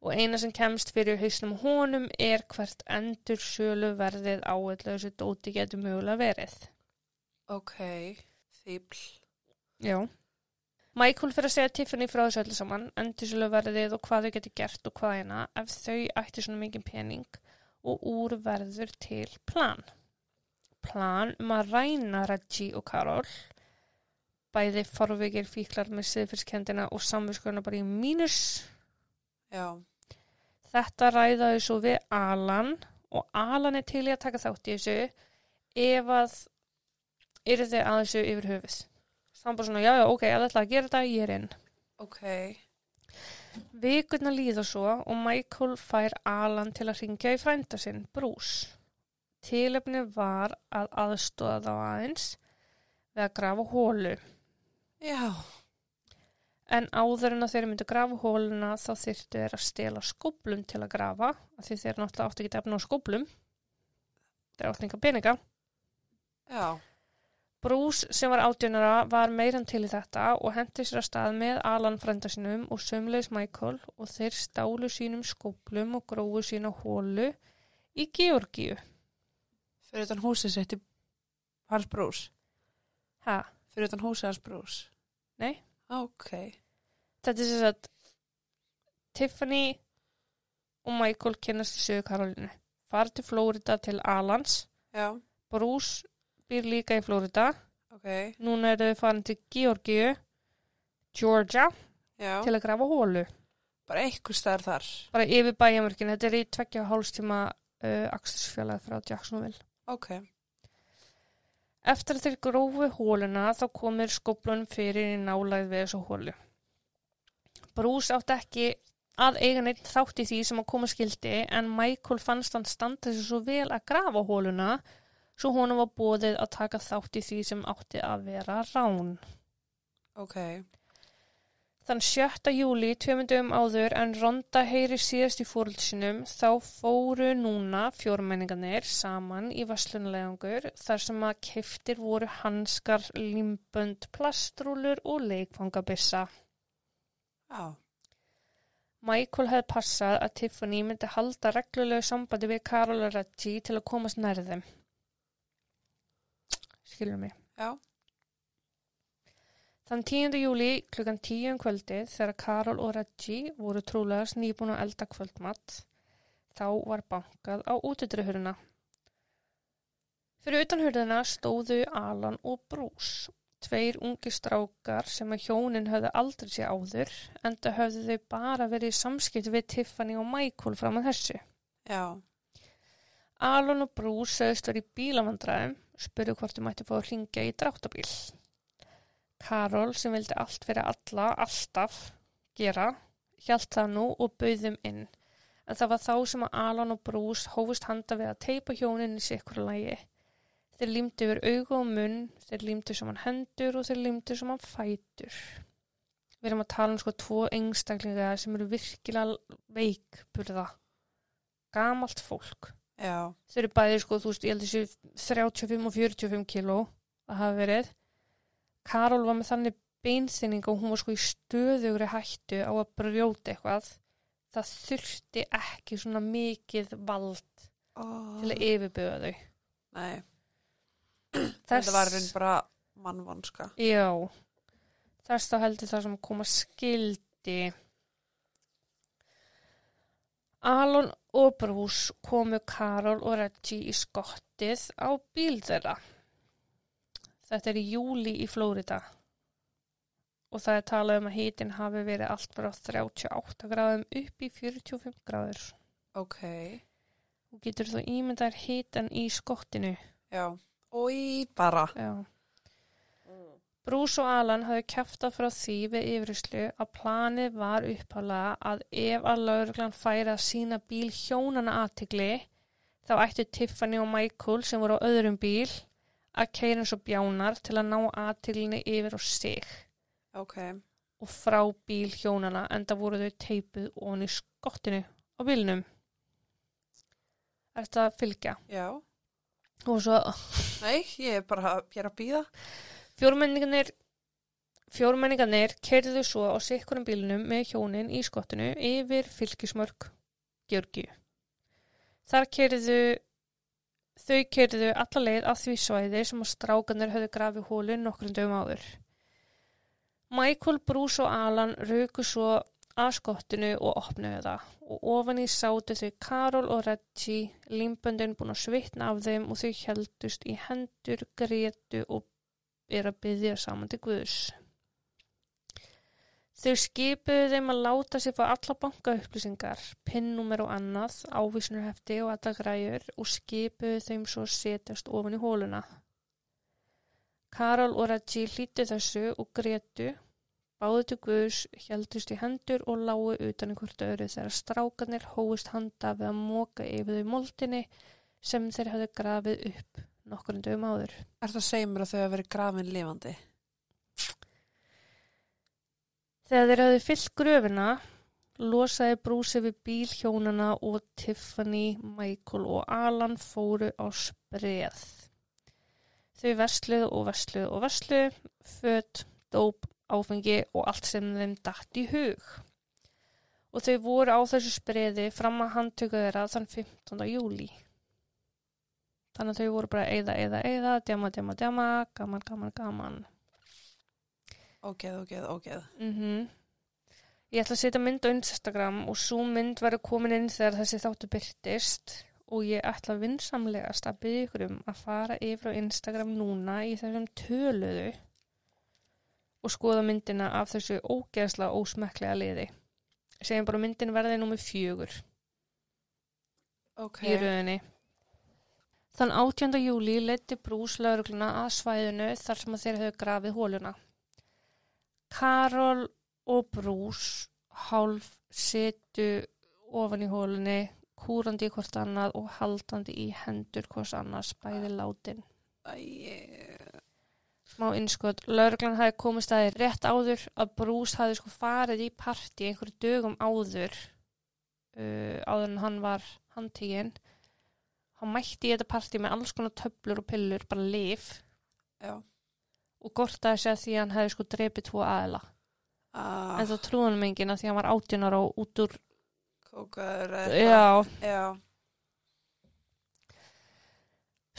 og eina sem kemst fyrir hausnum honum er hvert endur sölu verðið á öllu þessu dóti getur mögulega verið. Ok. Þýbl. Já. Michael fyrir að segja Tiffany frá þessu öllu saman, endursölu verðið og hvað þau getur gert og hvað eina ef þau ætti svona mikið pening og úr verður til plan. Plan um að ræna Reggie og Carol, bæði forvikir fíklar með siðfyrskendina og samvinskurna bara í mínus. Já. Þetta ræðaði svo við Alan og Alan er til í að taka þátt í þessu ef að eru þið að þessu yfir höfuð. Þannig bara svona, já, já, ok, ég ætla að gera þetta, ég er inn. Ok. Vikurna líða svo og Michael fær Alan til að ringja í frænda sinn, Bruce. Tilefni var að aðstóða þá aðeins við að grafa hólu. Já. En áður en að þeir myndu grafa hóluna þá þyrftu þeir að stela skóplum til að grafa, af því þeir náttúrulega áttu ekki efna á skóplum. Þeir áttu enga peninga. Já. Bruce sem var átjónara var meiran til í þetta og hendi sér að stað með Alan frænda sinum og sömleis Michael og þeir stálu sínum skóplum og grófu sína hólu í Georgíu. Fyrir utan húsið sitt í hans brús. Ha, Fyrir utan húsið hans brús. Nei. Ok. þetta er sem sagt Tiffany og Michael kennast í sögu Karolínu. Far til Flórida til Alans. Já. Bruce býr líka í Flórida. Ok. Núna eru þau farin til Georgíu, Georgia, Já. til að grafa hólu. Bara einhver staðar þar. Bara yfir bæjamörkin. Þetta er í tveggja hálstíma uh, akstursfjalað frá Jacksonville. Ok. Eftir að þeir grófu hóluna þá komir skoblunum fyrir í nálæð við þessu hólu. Bruce átti ekki að eiga neitt þátt í því sem að koma skildi en Michael fannst hann standa þessu svo vel að grafa hóluna svo honum var bóðið að taka þátt í því sem átti að vera rán. Ok. Þann 7. júli, tveimundum áður en Ronda heyri síðast í fóröldsinum, þá fóru núna fjórmenningarnir saman í vasslunlegangur þar sem að keftir voru hanskar, limbönd, plastrúlur og leikfangabissa. Já. Michael hefði passað að Tiffany myndi halda reglulegu sambandi við Karol og Reggie til að komast nærð þeim. Skilur mig. Já. Þann 10. júli klukkan 10 um kvöldið þegar Karol og Reggie voru trúlega nýbúin að elda kvöldmatt þá var bankað á útidrihurina. Fyrir utan hurðina stóðu Alan og Bruce, tveir ungi strákar sem að hjónin höfðu aldrei sé áður en það höfðu þau bara verið í samskipt við Tiffany og Michael fram að þessu. Já. Alan og Bruce sögðust verið í bílavandræðum, spurðu hvort þau mætti fá að ringja í dráttabíl. Karol sem vildi allt fyrir alla, alltaf gera, hjælt það nú og bauðum inn. En það var þá sem að Alan og Bruce hófust handa við að teipa hjónin í sikkur lagi. Þeir límdu yfir augu og munn, þeir límdu saman hendur og þeir límdu saman fætur. Við erum að tala um sko tvo einstaklinga sem eru virkilega veikburða. Gamalt fólk. Þau eru bæði sko, þú veist, ég held þessu 35 og 45 kíló að hafa verið. Karol var með þannig beinþynning og hún var sko í stöðugri hættu á að brjóta eitthvað. Það þurfti ekki svona mikið vald Oh. til að yfirbjöða þau. Nei. Þess, Þetta var raun bara mannvonska. Já, þess þá heldur það sem koma skildi. Alon og Bruce komu Karol og Reggie í skottið á bíl þeirra. Þetta er í júli í Flórida og það er talað um að hítin hafi verið allt frá 38 gráðum upp í 45 gráður. Ok. Og getur þú ímyndar hítan í skottinu? Já. Ói, bara. Já. Bruce og Alan hafði kæftað frá því við yfiruslu að planið var upphálega að ef að lauruglan færi að sína bíl hjónana aðtigli þá ættu Tiffany og Michael sem voru á öðrum bíl að keira eins og bjánar til að ná aðtiglinni yfir á sig Ok. og frá bíl hjónana en það voru þau teipuð onni skottinu á bílnum. Er þetta að fylgja? Já. Og svo Nei, ég er bara ég er að býða. Fjórmenningarnir Fjórmenningarnir kerðu svo á sikkurum bílnum með hjónin í skottinu yfir fylgismörk Georgíu. Þar kerðu þau kerðu alla leið að því svæði sem að strákanir höfðu grafið hólinn nokkrum dögum áður. Michael, Bruce og Alan rauku svo að skottinu og opnuðu það og ofan í sátu þau Karol og Reggie, limböndin búin að svitna af þeim og þau heldust í hendur, grétu og er að byggja saman til Guðs. Þau skipuðu þeim að láta sér fá alla bankaupplýsingar, pinnúmer og annað, ávísunarhefti og alla græjur og skipuðu þeim svo setjast ofan í hóluna. Karol og Reggie hlýttu þessu og gretu, báðu til Guðs, heldust í hendur og lágu utan í hvort öðru þegar strákanir hóist handa við að móka yfir þau moldinni sem þeir hafði grafið upp nokkur dögum áður. Er það að segja mér að þau hafa verið grafin lifandi? Þegar þeir hafði fyllt gröfina, losaði brúsi við bíl hjónana og Tiffany, Michael og Alan fóru á spreð. Þau versluðu og versluðu og versluðu, fött, dóp, áfengi og allt sem þeim datt í hug. Og þau voru á þessu spreði fram að handtöku þeirra þann 15. júli. Þannig að þau voru bara eða, eða, eða, djama, djama, djama, gaman, gaman, gaman. Ógeð, ógeð, ógeð. Mm Ég ætla að setja mynd á Instagram og svo mynd verður komin inn þegar þessi þáttu byrtist og ég ætla vinsamlegast að byggja ykkur um að fara yfir á Instagram núna í þessum töluðu og skoða myndina af þessu ógeðsla ósmekklega liði. Segjum bara myndin verði númið fjögur Ok. í rauninni. Þann 18. júli leiti brús laurugluna að svæðinu þar sem þeir höfðu grafið hóluna. Karol og brús hálf setu ofan í hólunni, kúrandi í hvort annað og haldandi í hendur hvort annars bæði látin. Smá innskot, lauruglan hafi komist að þér rétt áður að brús hafi sko farið í partí einhverju dögum áður uh, áður en hann var handtíginn. Hann mætti í þetta partí með alls konar töflur og pillur, bara lif já. og gortaði sig að því að hann hefði sko drepið tvo aðila. Ah, En þá trúði hann enginn að því að hann var átjunar og út úr, kókaður já. Já.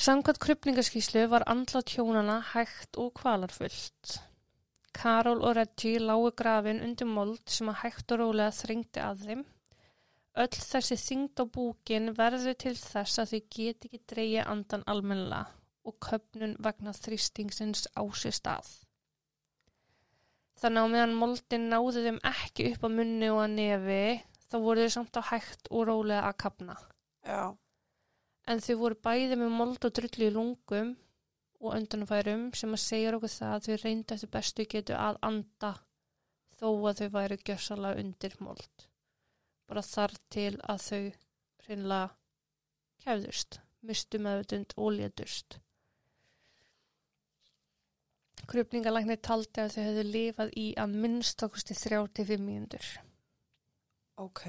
Samkvæmt krupningaskíslu var andlat hjónana hægt og kvalarfullt. Karol og Reggie lágu grafin undir mold sem að hægt og rólega þrengdi að þeim. Öll þessi þyngd á búkin verður til þess að þau get ekki dreigja andan almennilega og köpnun vegna þrýstingsins á sér stað. Þannig á meðan moldin náði þeim ekki upp á munni og að nefi þá voru þau samt á hægt og rólega að kapna. Já. En þau voru bæði með mold og drullu í lungum og öndunafærum sem að segja okkur það að þau reyndu eftir bestu getu að anda þó að þau væru gjössalega undir mold. Bara þar til að þau reynlega kæfðust, mistu meðvutund og létust. Krupningalæknir taldi að þau hefðu lifað í að minnstakosti 35 mínútur. Ok.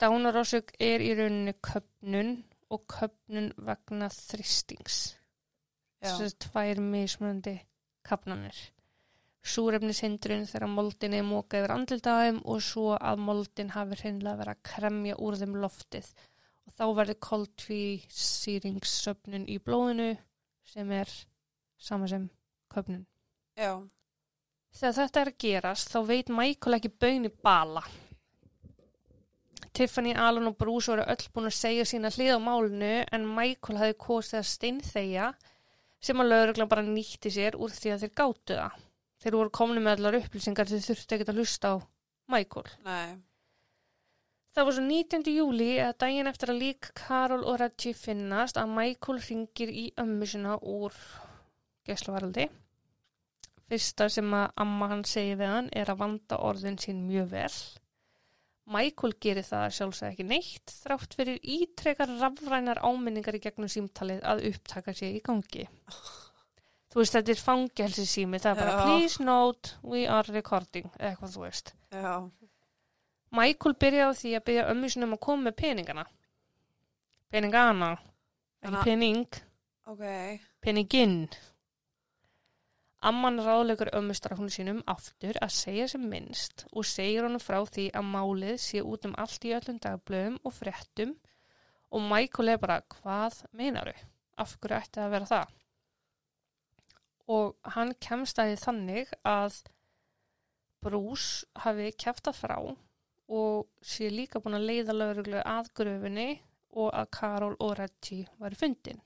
Dánarásök er í rauninni köpnun og köpnun vegna þristings. Þessu tvær mismunandi kapnanir. Súrefnishindrun þegar moldin er mókað yfir andlitaðum og svo að moldin hafi hreinlega verið að kremja úr þeim loftið. Og þá verður koltvísýringssöfnun í blóðinu sem er sama sem köpnun. Já. Þegar þetta er að gerast þá veit Michael ekki baun í bala. Tiffany, Alan og Bruce voru öll búin að segja sína hlið á málinu en Michael hafi kosið að steinþegja sem að lögreglan bara nýtti sér úr því að þeir gátu það. Þeir voru komni með allar upplýsingar þeir þurftu ekkert að hlusta á Michael. Nei. Það var svo 19. júli að daginn eftir að lík Karol og Reggie finnast að Michael ringir í ömmu sinna úr geslavaraldi. Fyrsta sem að amma hann segi við hann er að vanda orðin sín mjög vel. Michael gerir það sjálfsög ekki neitt þrátt fyrir ítrekar rafrænar áminningar í gegnum símtalið að upptaka sér í gangi. Þú veist, þetta er fangelsi sími, það er bara Já. please note, we are recording, eitthvað þú veist. Já. Michael byrjaði á því að byrja ömmu sinni um að koma með peningana. Peningana, ekki að- pening, Ok. peninginn. Amman ráðlegur ömmustrafnum sínum aftur að segja sem minnst og segir honum frá því að málið sé út um allt í öllum dagblöðum og fréttum og Michael er bara, hvað meinaru? Af hverju ætti það að vera það? Og hann kemst að því þannig að Bruce hafi kæftað frá og sé líka búin að leiða lögreglu að gröfinni og að Karol og Reggie var fundin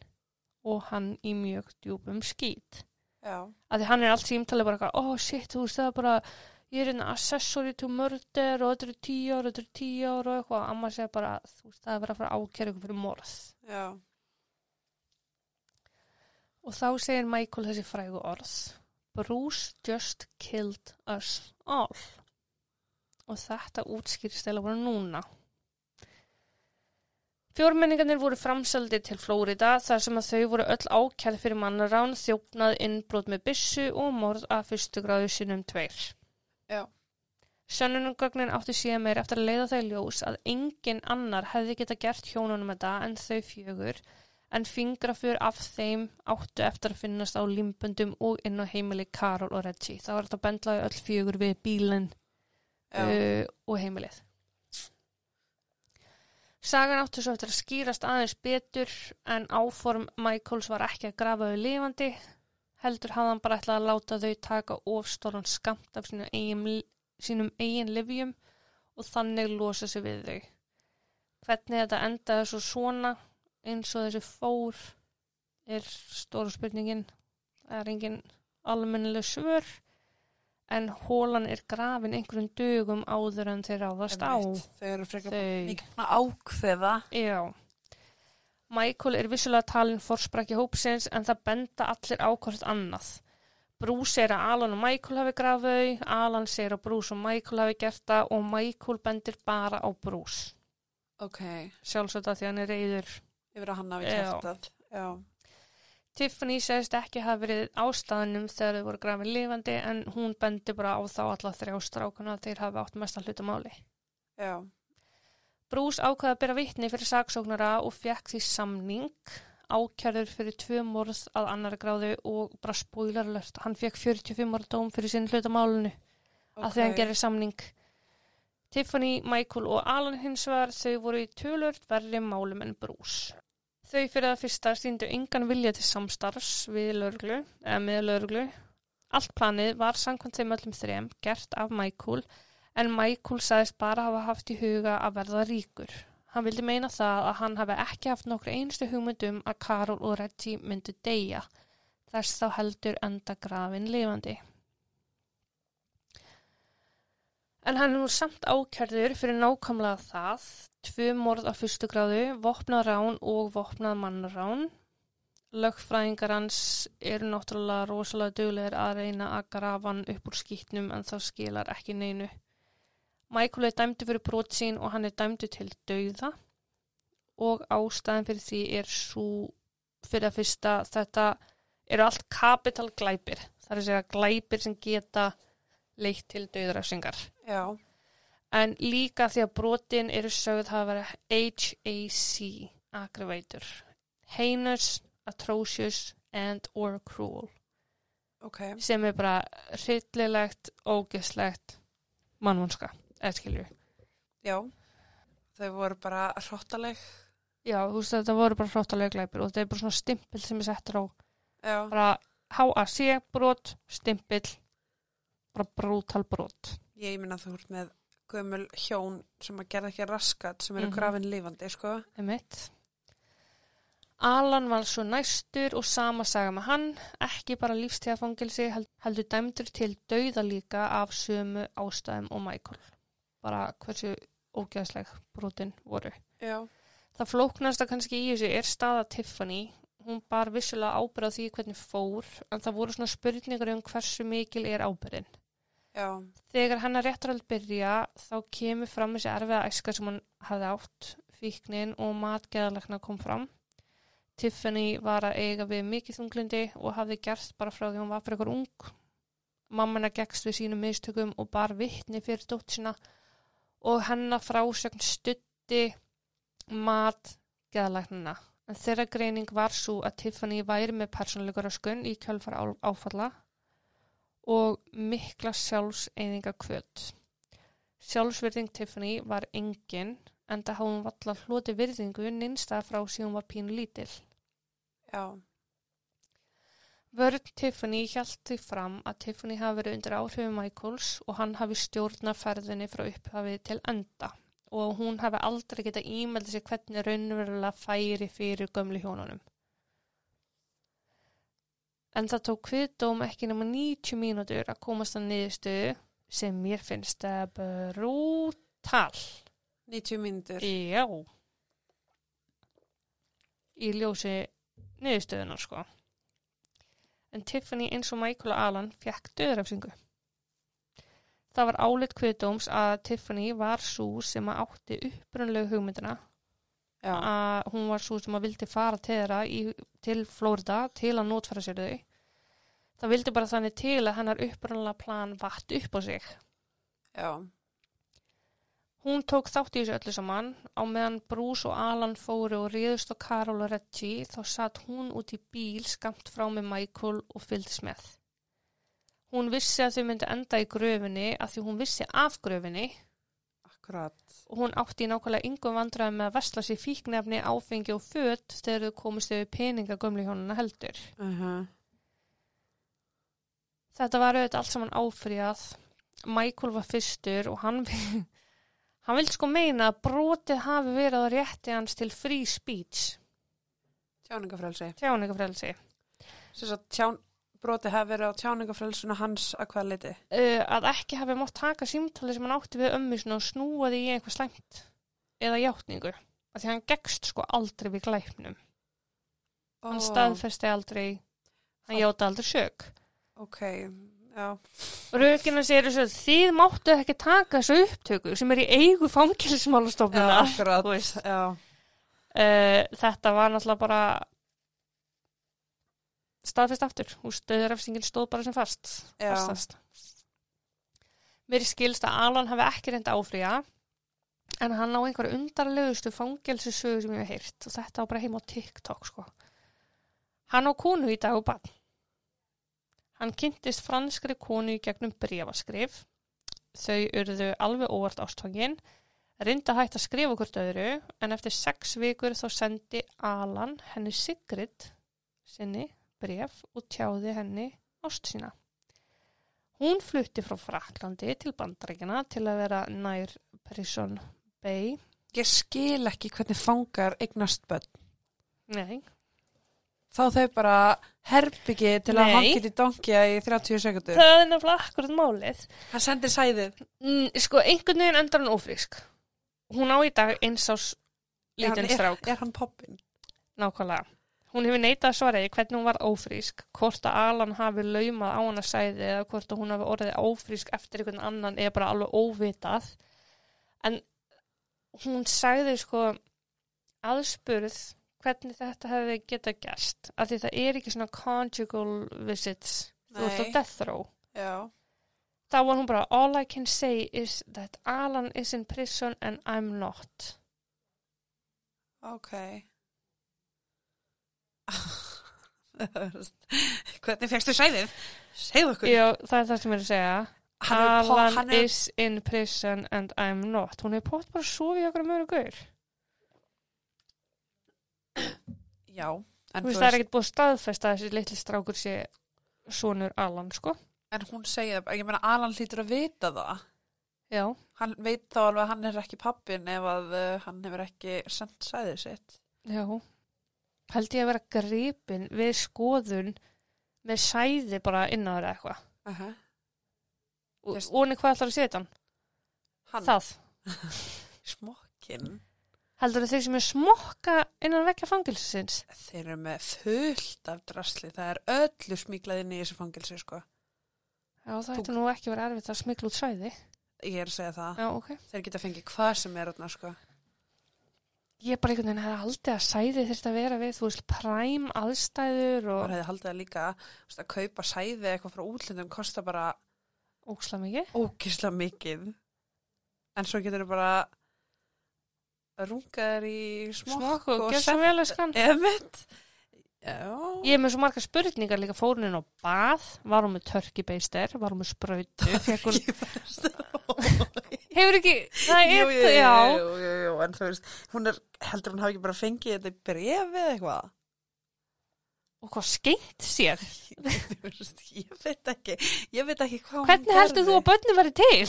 og hann í mjög djúpum skýt. Já. Að því hann er allt símtalið bara eitthvað, oh shit, þú veist það er bara, ég er hérna accessory to murder og þetta eru tíu ár, þetta eru tíu ár og eitthvað. Amma segir bara, þú veist það er bara að fara að ákæra ykkur fyrir morð. Já. Og þá segir Michael þessi frægu orð. Bruce just killed us all. Og þetta útskýrist eða bara núna. Fjórmenningarnir voru framseldir til Flórida þar sem að þau voru öll ákjærð fyrir mannarán, þjófnað, innbrot með byssu og morð af fyrstu gráðu sinum tveir. Já. Sönnunugögnin átti síðan meir eftir að leiða þau ljós að engin annar hefði geta gert hjónunum þetta en þau fjögur en fingrafur af þeim áttu eftir að finnast á limböndum og inn á heimili Karol og Reggie. Það var þetta bendlaði öll fjögur við bílinn uh, og heimilið. Sagan átti svo eftir að skýrast aðeins betur en áform Michaels var ekki að grafa þau lifandi. Heldur hafði hann bara ætlað að láta þau taka ofstóran skamt af sínum eigin, sínum eigin livjum og þannig losa sig við þau. Hvernig þetta endaði svo svona eins og þessi fór er stóra spurningin. Það er engin almennileg svör en hólan er grafin einhverjum dögum áður en þeir ráðast á. Þau eru frekar að ákveða. Já. Michael er vissulega talin forsprakki hópsins en það benda allir á hvort annað. Bruce segir að Alan og Michael hafi grafau, Alan segir að Bruce og Michael hafi gert það og Michael bendir bara á Bruce. Ok, Sjálfsagt að því hann er reyður. Yfir að hann hafi kæft það. Já. Tiffany segist ekki hafa verið ástæðanum þegar þau voru grafin lifandi en hún bendir bara á þá alla þrjá strákuna að þeir hafi átt mest að hluta máli. Já. Bruce ákvaði að byrja vitni fyrir saksóknara og fekk því samning ákjærður fyrir tvö morð að annara gráðu og bara spoilerlört, hann fekk 45 morð dóm fyrir sinn hlutamálunu að því hann gerir samning. Tiffany, Michael og Alan hins vegar þau voru í tölvört verri málum en Bruce. Þau fyrir það fyrsta stýndu engan vilja til samstarfs við lögreglu, eða með lögreglu. Allt planið var samkvæmt þeim öllum þrem gert af Michael en Michael sagðist bara hafa haft í huga að verða ríkur. Hann vildi meina það að hann hafi ekki haft nokkur einstu hugmyndum að Karol og Reggie myndu deyja, þess þá heldur enda grafin lifandi. En hann er nú samt ákjörður fyrir nákvæmlega það, tvö morð á fyrstu gráðu, vopnað rán og vopnað mannrán. Lögfræðingar hans eru náttúrulega rosalega duglegir að reyna að grafa hann upp úr skýtnum en þá skilar ekki neinu. Michael er dæmdu fyrir brot sín og hann er dæmdu til dauða og ástæðan fyrir því er svo fyrir að fyrsta þetta eru allt kapital glæpir. Það er að segja glæpir sem geta leitt til dauðræfsingar. Já. En líka því að brotin eru sögð hafa verið HAC, aggravator. Heinous, atrocious and or cruel. Ok. Sem er bara hryllilegt, ógeslegt, mannvonska, eða skilju. Já. Þau voru bara hróttaleg. Já, þú veist þetta voru bara hróttalega glæpir og þetta er bara svona stimpil sem er settur á Já. bara HAC brot, stimpil, bara brútal brot. Ég minna þú ert með gömul hjón sem að gera ekki raskat sem eru Mhm. grafin lifandi, sko. Einmitt. Alan var svo næstur og sama saga með hann, ekki bara lífstíðafangilsi, held, heldur dæmdur til dauða líka af sömu ástæðum og Michael. Bara hversu ógeðsleg brotin voru. Já. Það flóknasta kannski í þessu er staða Tiffany. Hún bar vissulega ábyrð á því hvernig fór, en það voru svona spurningar um hversu mikil er ábyrðin. Já. Þegar hennar réttaröld byrja þá kemur fram þessi erfiða æska sem hann hafði átt, fíknin og matgeðalekna kom fram. Tiffany var að eiga við mikið þunglindi og hafði gert bara frá því hún var fyrir eitthvað ung. Mammina gegst við sínum mistökum og bar vittni fyrir dótt sína og hennar frásögn stutti matgeðaleknina. En þeirra greining var svo að Tiffany væri með persónuleika röskun í kjölfara áfalla og mikla sjálfseyðinga kvöld. Sjálfsvirðing Tiffany var engin en það hafði hún valla hloti virðingu nynstað frá síðan var pínu lítil. Já. Vörn Tiffany hjælt því fram að Tiffany hafi verið undir áhrifum Michaels og hann hafi stjórnað ferðinni frá upphafi til enda og hún hafi aldrei getað ímeldið sér hvernig raunverulega færi fyrir gömlu hjónunum. En það tók kviðdóm ekki nema 90 mínútur að komast að niðurstöðu sem mér finnst það brútal. 90 mínútur. Já. Í ljósi niðurstöðunar, sko. en Tiffany eins og Michael og Alan fekk döðrafsingu. Það var álit kviðdóms að Tiffany var svo sem að átti upprunlegu hugmyndina. Að hún var svo sem að vildi fara til þeirra í, til Flórida til að notfæra sér þau. Það vildi bara þannig til að hennar upprunlega plan vatt upp á sig. Já. Hún tók þátt í þessu öllu saman á meðan Bruce og Alan fóru og réðust á Carol og Reggie þá satt hún út í bíl skamt frá með Michael og fylgdist með. Hún vissi að þau myndi enda í gröfinni að því hún vissi af gröfinni Akkurat. og hún átti í nákvæmlega yngum vandræðum með að vesla sér fíknefni, áfengi og fött þegar þau komist yfir peninga gömli hjónuna heldur. Uh Þetta var auðvitað allt saman áfríðað. Michael var fyrstur og hann, hann vildi sko meina að brotið hafi verið á rétti hans til free speech, Tjáningafrelsi. tjáningafrelsi. Sess að tján, broti hafi verið á tjáningafrelsinu hans að hvaða liti. Uh, að ekki hafi mátt taka símtali sem hann átti við ömmu sinni og snúa því í eitthvað slæmt eða játningu. Af því hann gegst sko aldrei við glæpnum. Hann staðfesti aldrei, hann játa aldrei sög. Ok, já. Rökina sér þess að þið máttu ekki taka þessu upptöku sem er í eigu fangilsmálastofnuna. Uh, þetta var náttúrulega bara staðfest aftur. Úr stöðurafsingin stóð bara sem fast. Fastast. Mér skilst að Alan hafi ekki reynd áfrýja en hann á einhverju undarlegustu fangelsisögu sem ég hef heyrt og þetta á bara heim á TikTok sko. Hann á konu í dag og bann. Hann kynntist franskri konu í gegnum brefaskrif. Þau urðu alveg óvart ástfangin, reynda hætta að skrifa hvort öðru en eftir sex vikur þá sendi Alan henni Sigrid sinni bref og tjáði henni ást sína. Hún flutti frá Fraklandi til Bandaríkina til að vera nær Prison Bay. Ég skil ekki hvernig fangar eignast börn. Nei, Þá þau bara herbyggi til að Nei. hann geti donkja í 30 sekundur. það er nefnilega akkurat málið. Hann sendir sæðið. Mm, sko, einhvern veginn endar hann ófrísk. Hún á í dag eins ás Er lítinn er- strák, Er hann poppin? nákvæmlega. Hún hefur neitað að svara í hvernig hún var ófrísk, hvort að Alan hafi laumað á hana sæði eða hvort að hún hafi orðið ófrísk eftir einhvern annan eða bara alveg óvitað. En hún sagði sko aðspurð hvernig þetta hefði getað gerst. Af því það er ekki svona conjugal visits, þú ert á Nei. death row. Já. þá var hún bara all I can say is that Alan is in prison and I'm not Ok. Hvernig fegstu sæðið? Segðu okkur. Já, það er það sem ég er að segja Hann Alan hann er- is in prison and I'm not hún er pótt bara að sofa í okkur mjög gaur Já. Þú veist það er ekkert búið að staðfesta að þessi litli strákur sé sonur Alan sko en hún segir, ég meina Alan hlýtur að vita það. já, Hann veit þá alveg að hann er ekki pappin ef að uh, hann hefur ekki sendt sæðið sitt. já held ég að vera gripin við skoðun með sæði bara inn á þeirra eitthvað Uh -huh. og Óni, hvað ætlar að setja hann? Hann, Það. smokkin, Heldur þeir sem er smokka innan vekja fangilsins? þeir eru með fullt af drasli. Það er öllu smíklað inn í þessu fangilsi, sko. Já, það Þú- ætti nú ekki verið erfitt að smikla út sæði. Ég er að segja það. Já, ok. Þeir geta fengið hvað sem er þarna, sko. Ég bara einhvern veginn hefði haldið að sæði þurft að vera við, þú veist, præm aðstæður Og og hefði haldið það líka veist, að kaupa sæði eitthvað frá útlöndum kostar bara óksla mikið. ógisla mikið. En svo getur þau bara rungaður í smokk, Smokk og gjör svo sent- vel að skan. Emitt. Já. Ég er með svo marga spurningar líka fórunin á bað, var hún með törkibeister, var hún með hefur ekki, það er, jú, jú, jú, jú, jú, en þú veist, hún er, heldur hún hafi ekki bara fengið þetta í brefi eða eitthvað? og hvað skeint sér? Ég veit ekki, ég veit ekki hvað hún Hvernig heldur þú að börnum verið til?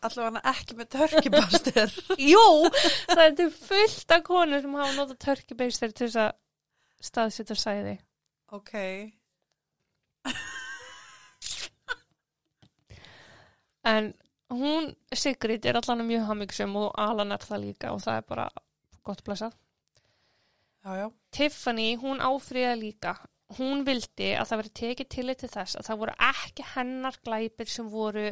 Allavega hann ekki með törkibastir. Jú, það er til fullt af konur sem hafa notað törkibeister til þess að staðsita sæði. ok. En hún, Sigrid, er allan mjög hamingsum og Alan er það líka og það er bara gott blessað. Já, já. Tiffany, hún áfriða líka. hún vildi að það veri tekið til til þess að það voru ekki hennar glæpir sem voru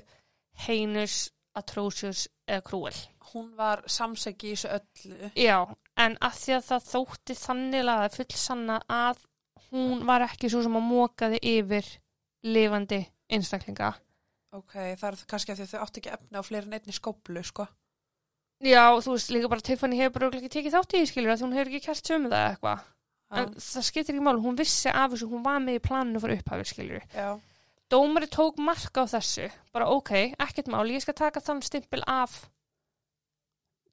heinus, atrocious eða krúel. Hún var samsæki í þessu öllu. Já, en að því að það þótti þannig full sanna að hún var ekki svo sem að mókaði yfir lifandi einstaklinga. Ok, það er kannski að þau átti ekki efni á fleiri en einni skóplu, sko. Já, þú veist, líka bara Tiffany hefur bara ekki tekið þátt í því, skilur, að hún hefur ekki kært sömu það eða eitthvað. En Já. það skiptir ekki máli, hún vissi af þessu, hún var með í planinu fyrir upphafið, skilur. Já. Dómari tók marka á þessu, bara ok, ekkert mál, ég skal taka þann stimpil af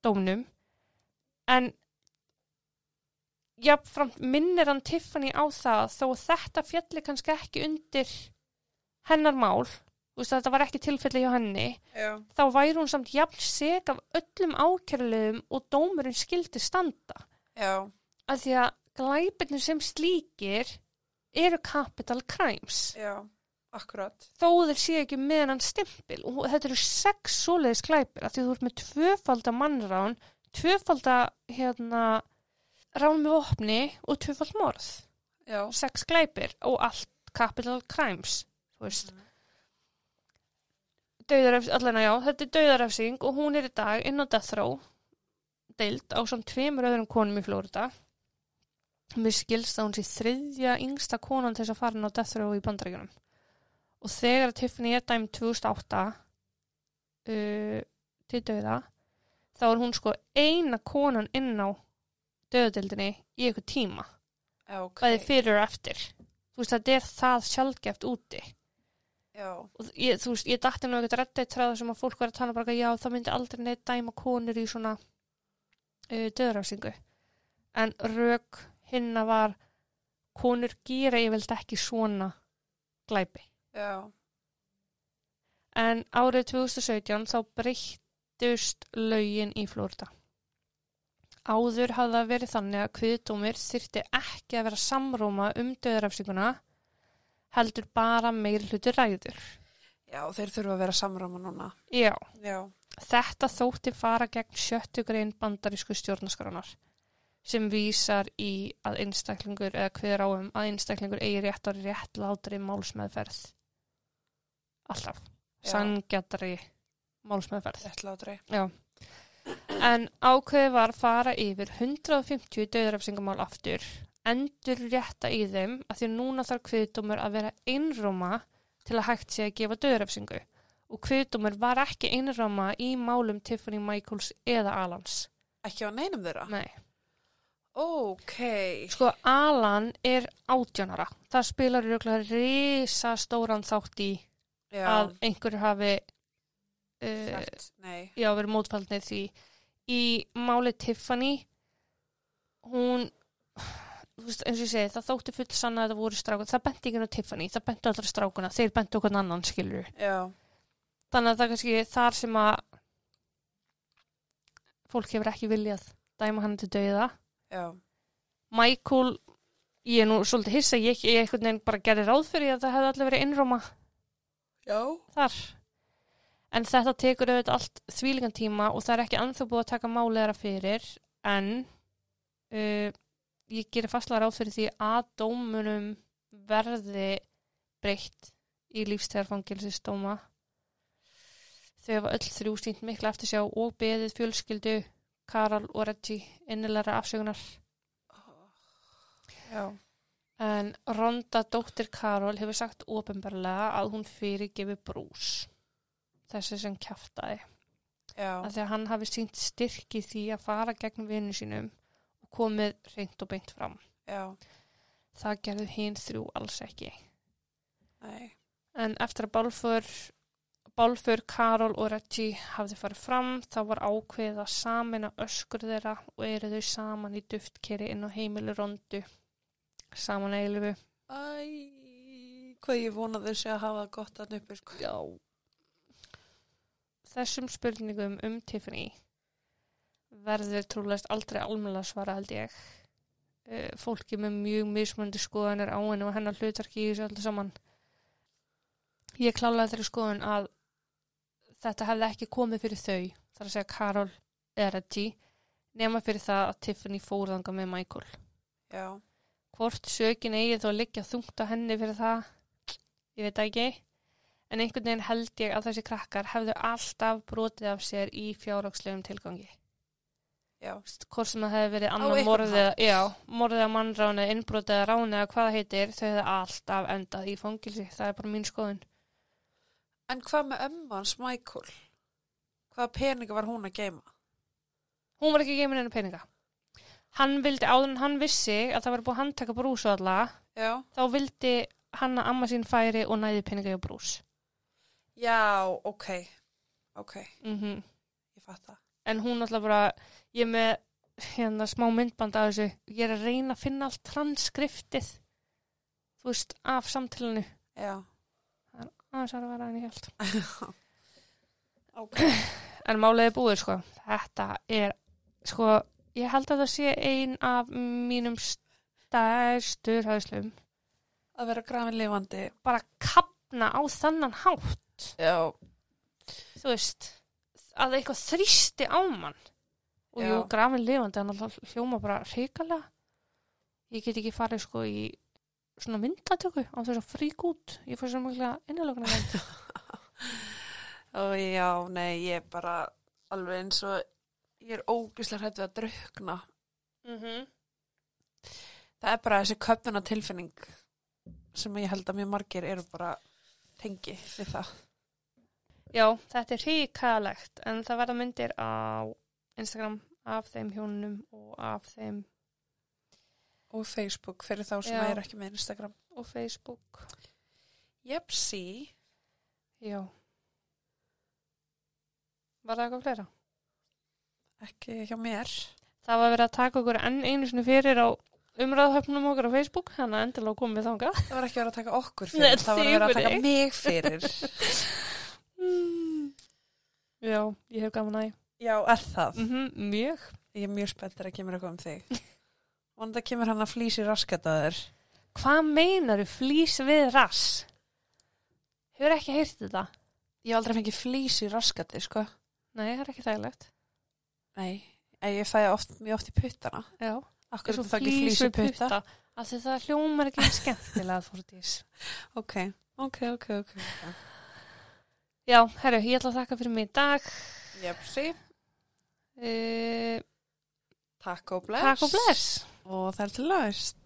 dómnum, en jafnframt minnir hann Tiffany á það þó þetta fjalli kannski ekki undir hennar mál, veist, þetta var ekki tilfelli hjá henni, Já. þá væri hún samt jafn seg af öllum ákjörluðum og dómurinn skildi standa. Já. Af því að glæpirnir sem slíkir eru capital crimes. Já. Akkurat. Þó þeir séu ekki með hann stimpil. Og þetta eru sex svoleiðis glæpir. Af því að þú ert með tvöfalda mannrán, tvöfalda hérna, rán með vopni og tvöfald morð. Já. Sex glæpir og allt capital crimes. Þú veist. Dauðarefs, allan að já, þetta er dauðarefsing og hún er í dag inn á death row deild á samt tveimur öðrum konum í Flórida. Mér skilst að hún sé þriðja yngsta konan til þess að fara inn á death row í bandaríkjunum. Og þegar að Tiffany er dæm 2008 uh, til dauða, þá er hún sko eina konan inn á dauðadeildinni í eitthvað tíma. Já, ok. Bæði fyrir og eftir. Þú veist, þetta er það sjálfgeft úti ég, þú veist, ég dætti nú ekkert reddit tráða sem að fólk var að tala bara já, það myndi aldrei neitt dæma konur í svona uh, döðrafsingu en rauk hinna var konur gera ég vilt ekki svona glæpi. Já. en árið 2017 þá breyttust lögin í Flórida áður hafði það verið þannig að kviðdómir þyrfti ekki að vera samróma um döðrafsinguna heldur bara meiri hluti ræður Já, þeir þurfa að vera samráma núna. já Já. Þetta þótti fara gegn sjöttu grein bandarísku stjórnaskránar sem vísar í að einstaklingur eða hver áum að einstaklingur eigi rétt á réttlátri málsmeðferð. Alltaf. Sangjadri málsmeðferð. Réttlátri. Já. En ákveði var að fara yfir 150 döðrafsingamál aftur, endur rétta í þeim að því núna þarf kviðdómur að vera einróma til að hægt sé að gefa döðrafsingu og kviðdómur var ekki einróma í málum Tiffany Michaels eða Alans. Ekki á neinum þeirra? Nei. Ok. Sko, Alan er átjónara. Það spilar röglega risa stóran þátt í Já. að einhverju hafi uh, Sagt, nei. já, verið mótfaldnið því í máli Tiffany hún veist, eins og ég segi, það þótti full sanna að það voru strákun, það benti ekki á Tiffany það benti allra strákuna, þeir benti okkur annan skilur, Já. þannig að það er kannski þar sem að fólk hefur ekki viljað dæma hann til dauða Já. Michael, ég er nú svolítið hissa, ég, ég veginn bara gerði ráð fyrir að það hefði allir verið innróma Já. þar en þetta tekur auðvitað allt þvílingan tíma og það er ekki anþá búið að taka máleðara fyrir en uh, ég gerir fastlega ráð fyrir því að dómunum verði breytt í lífstæðarfangilsistóma þau hafa öll þrjú sínt mikla eftir sjá og beðið fjölskyldu Karol og Reggie innilega afsökunar Já. En Ronda dóttir Karol hefur sagt ofinbarlega að hún fyrirgefi brús. Þessi sem kjaftaði. Já. Að því að hann hafi sínt styrki því að fara gegn vinnu sínum og komið reynd og beint fram. Já. Það gerðu hinn þrjú alls ekki. Nei. En eftir að bálfur, bálfur Karol og Reggie hafði farið fram, þá var ákveðið að samina öskur þeirra og eru þau saman í duftkeri inn á heimilu Rondu. Saman eilifu. Æ, hvað ég vona þau sé að hafa gott að nuppi, sko. Já. Þessum spurningum um Tiffany verður trúlega aldrei almennilega svara held ég. Uh, fólki með mjög mismöndi skoðanir á henni og hennar hlutverki í þessu öllu saman. Ég klálaði þeirri skoðun að þetta hefði ekki komið fyrir þau, þar að segja Karol eða Reggie, nema fyrir það að Tiffany fór þangað með Michael. Já. hvort sökin eigi þó að liggja þungt á henni fyrir það, ég veit ekki. En einhvern veginn held ég að þessi krakkar hefðu alltaf brotið af sér í fjárhagslegum tilgangi. Hvort sem það hefði verið annar morðið, já, morðið að mannráni, innbrotið að ráni eða hvað það heitir, þau hefðu alltaf endað í fangilsi. Það er bara mín skoðun. En hvað með ömmu hans, Michael? Hvaða peninga var hún að geima? Hún var ekki geimin henni peninga. Hann vildi, áður en hann vissi að það var búið að handtaka brús og alla, Já. þá vildi hann að amma sín færi og næði peninga hjá brús. Já, ok. Ok, Mm ég fatt það. En hún alltaf bara, ég er með hérna smá myndband af þessu, ég er að reyna að finna allt transkriptið, þú veist, af samtalenu. Já. Aðeins að vera henni hjálp. ok. En er búið, sko. Þetta er, sko, ég held að það sé ein af mínum stærstur hæðslum. Að vera grafin lifandi. Bara kapna á þannan hátt. Já. Þú veist, að eitthvað þrýsti á mann. Og Já. jú, grafin lifandi, hann alltaf hljóma bara hrikalega. Ég get ekki farið, sko, í svona myndatöku á þess að frík út. Ég fór svo mjög innilögna vend. Ó, já, nei, ég er bara alveg eins og ég er ógislega hrætt við að drukna. Mm -hmm. Það er bara þessi köpnuna tilfinning sem ég held að mjög margir eru bara tengi við það. Já, þetta er hrikalegt en það verða myndir á Instagram af þeim hjónunum og af þeim Og Facebook fyrir þá sem Já. er ekki með Instagram. og Facebook. Jepsi. Já. Var það eitthvað fleira? Ekki hjá mér. Það var verið að taka okkur enn einu sinni fyrir á umræðahöfnum okkar á Facebook, þannig að endilega komum við þangað. Það var ekki verið að taka okkur fyrir. Nei, það var verið að taka mig fyrir. Mm. Já, ég hef gaman að. Já, er það? Mm mjög. Ég er mjög spenntur að kemur eitthvað um þig. Vonandi kemur hann að flýsi raskataður. Hvað meinar þú flýs við rass? Hefur ekki heyrt þetta? Ég hef aldrei fengið flýsi raskati, sko. Nei, það er ekki þægilegt. Nei, ég fæ oft, mjög oft í puttana. Já. Akkur ekki flís flýsi putta? putta. Af því það hljómar ekki skemmtilega fórdís. Ok, ok, ok, ok. Já, herru, ég ætla að þakka fyrir mig í dag. Jepsi. Uh, Takk og bless. takk og bless. Og það er til laust.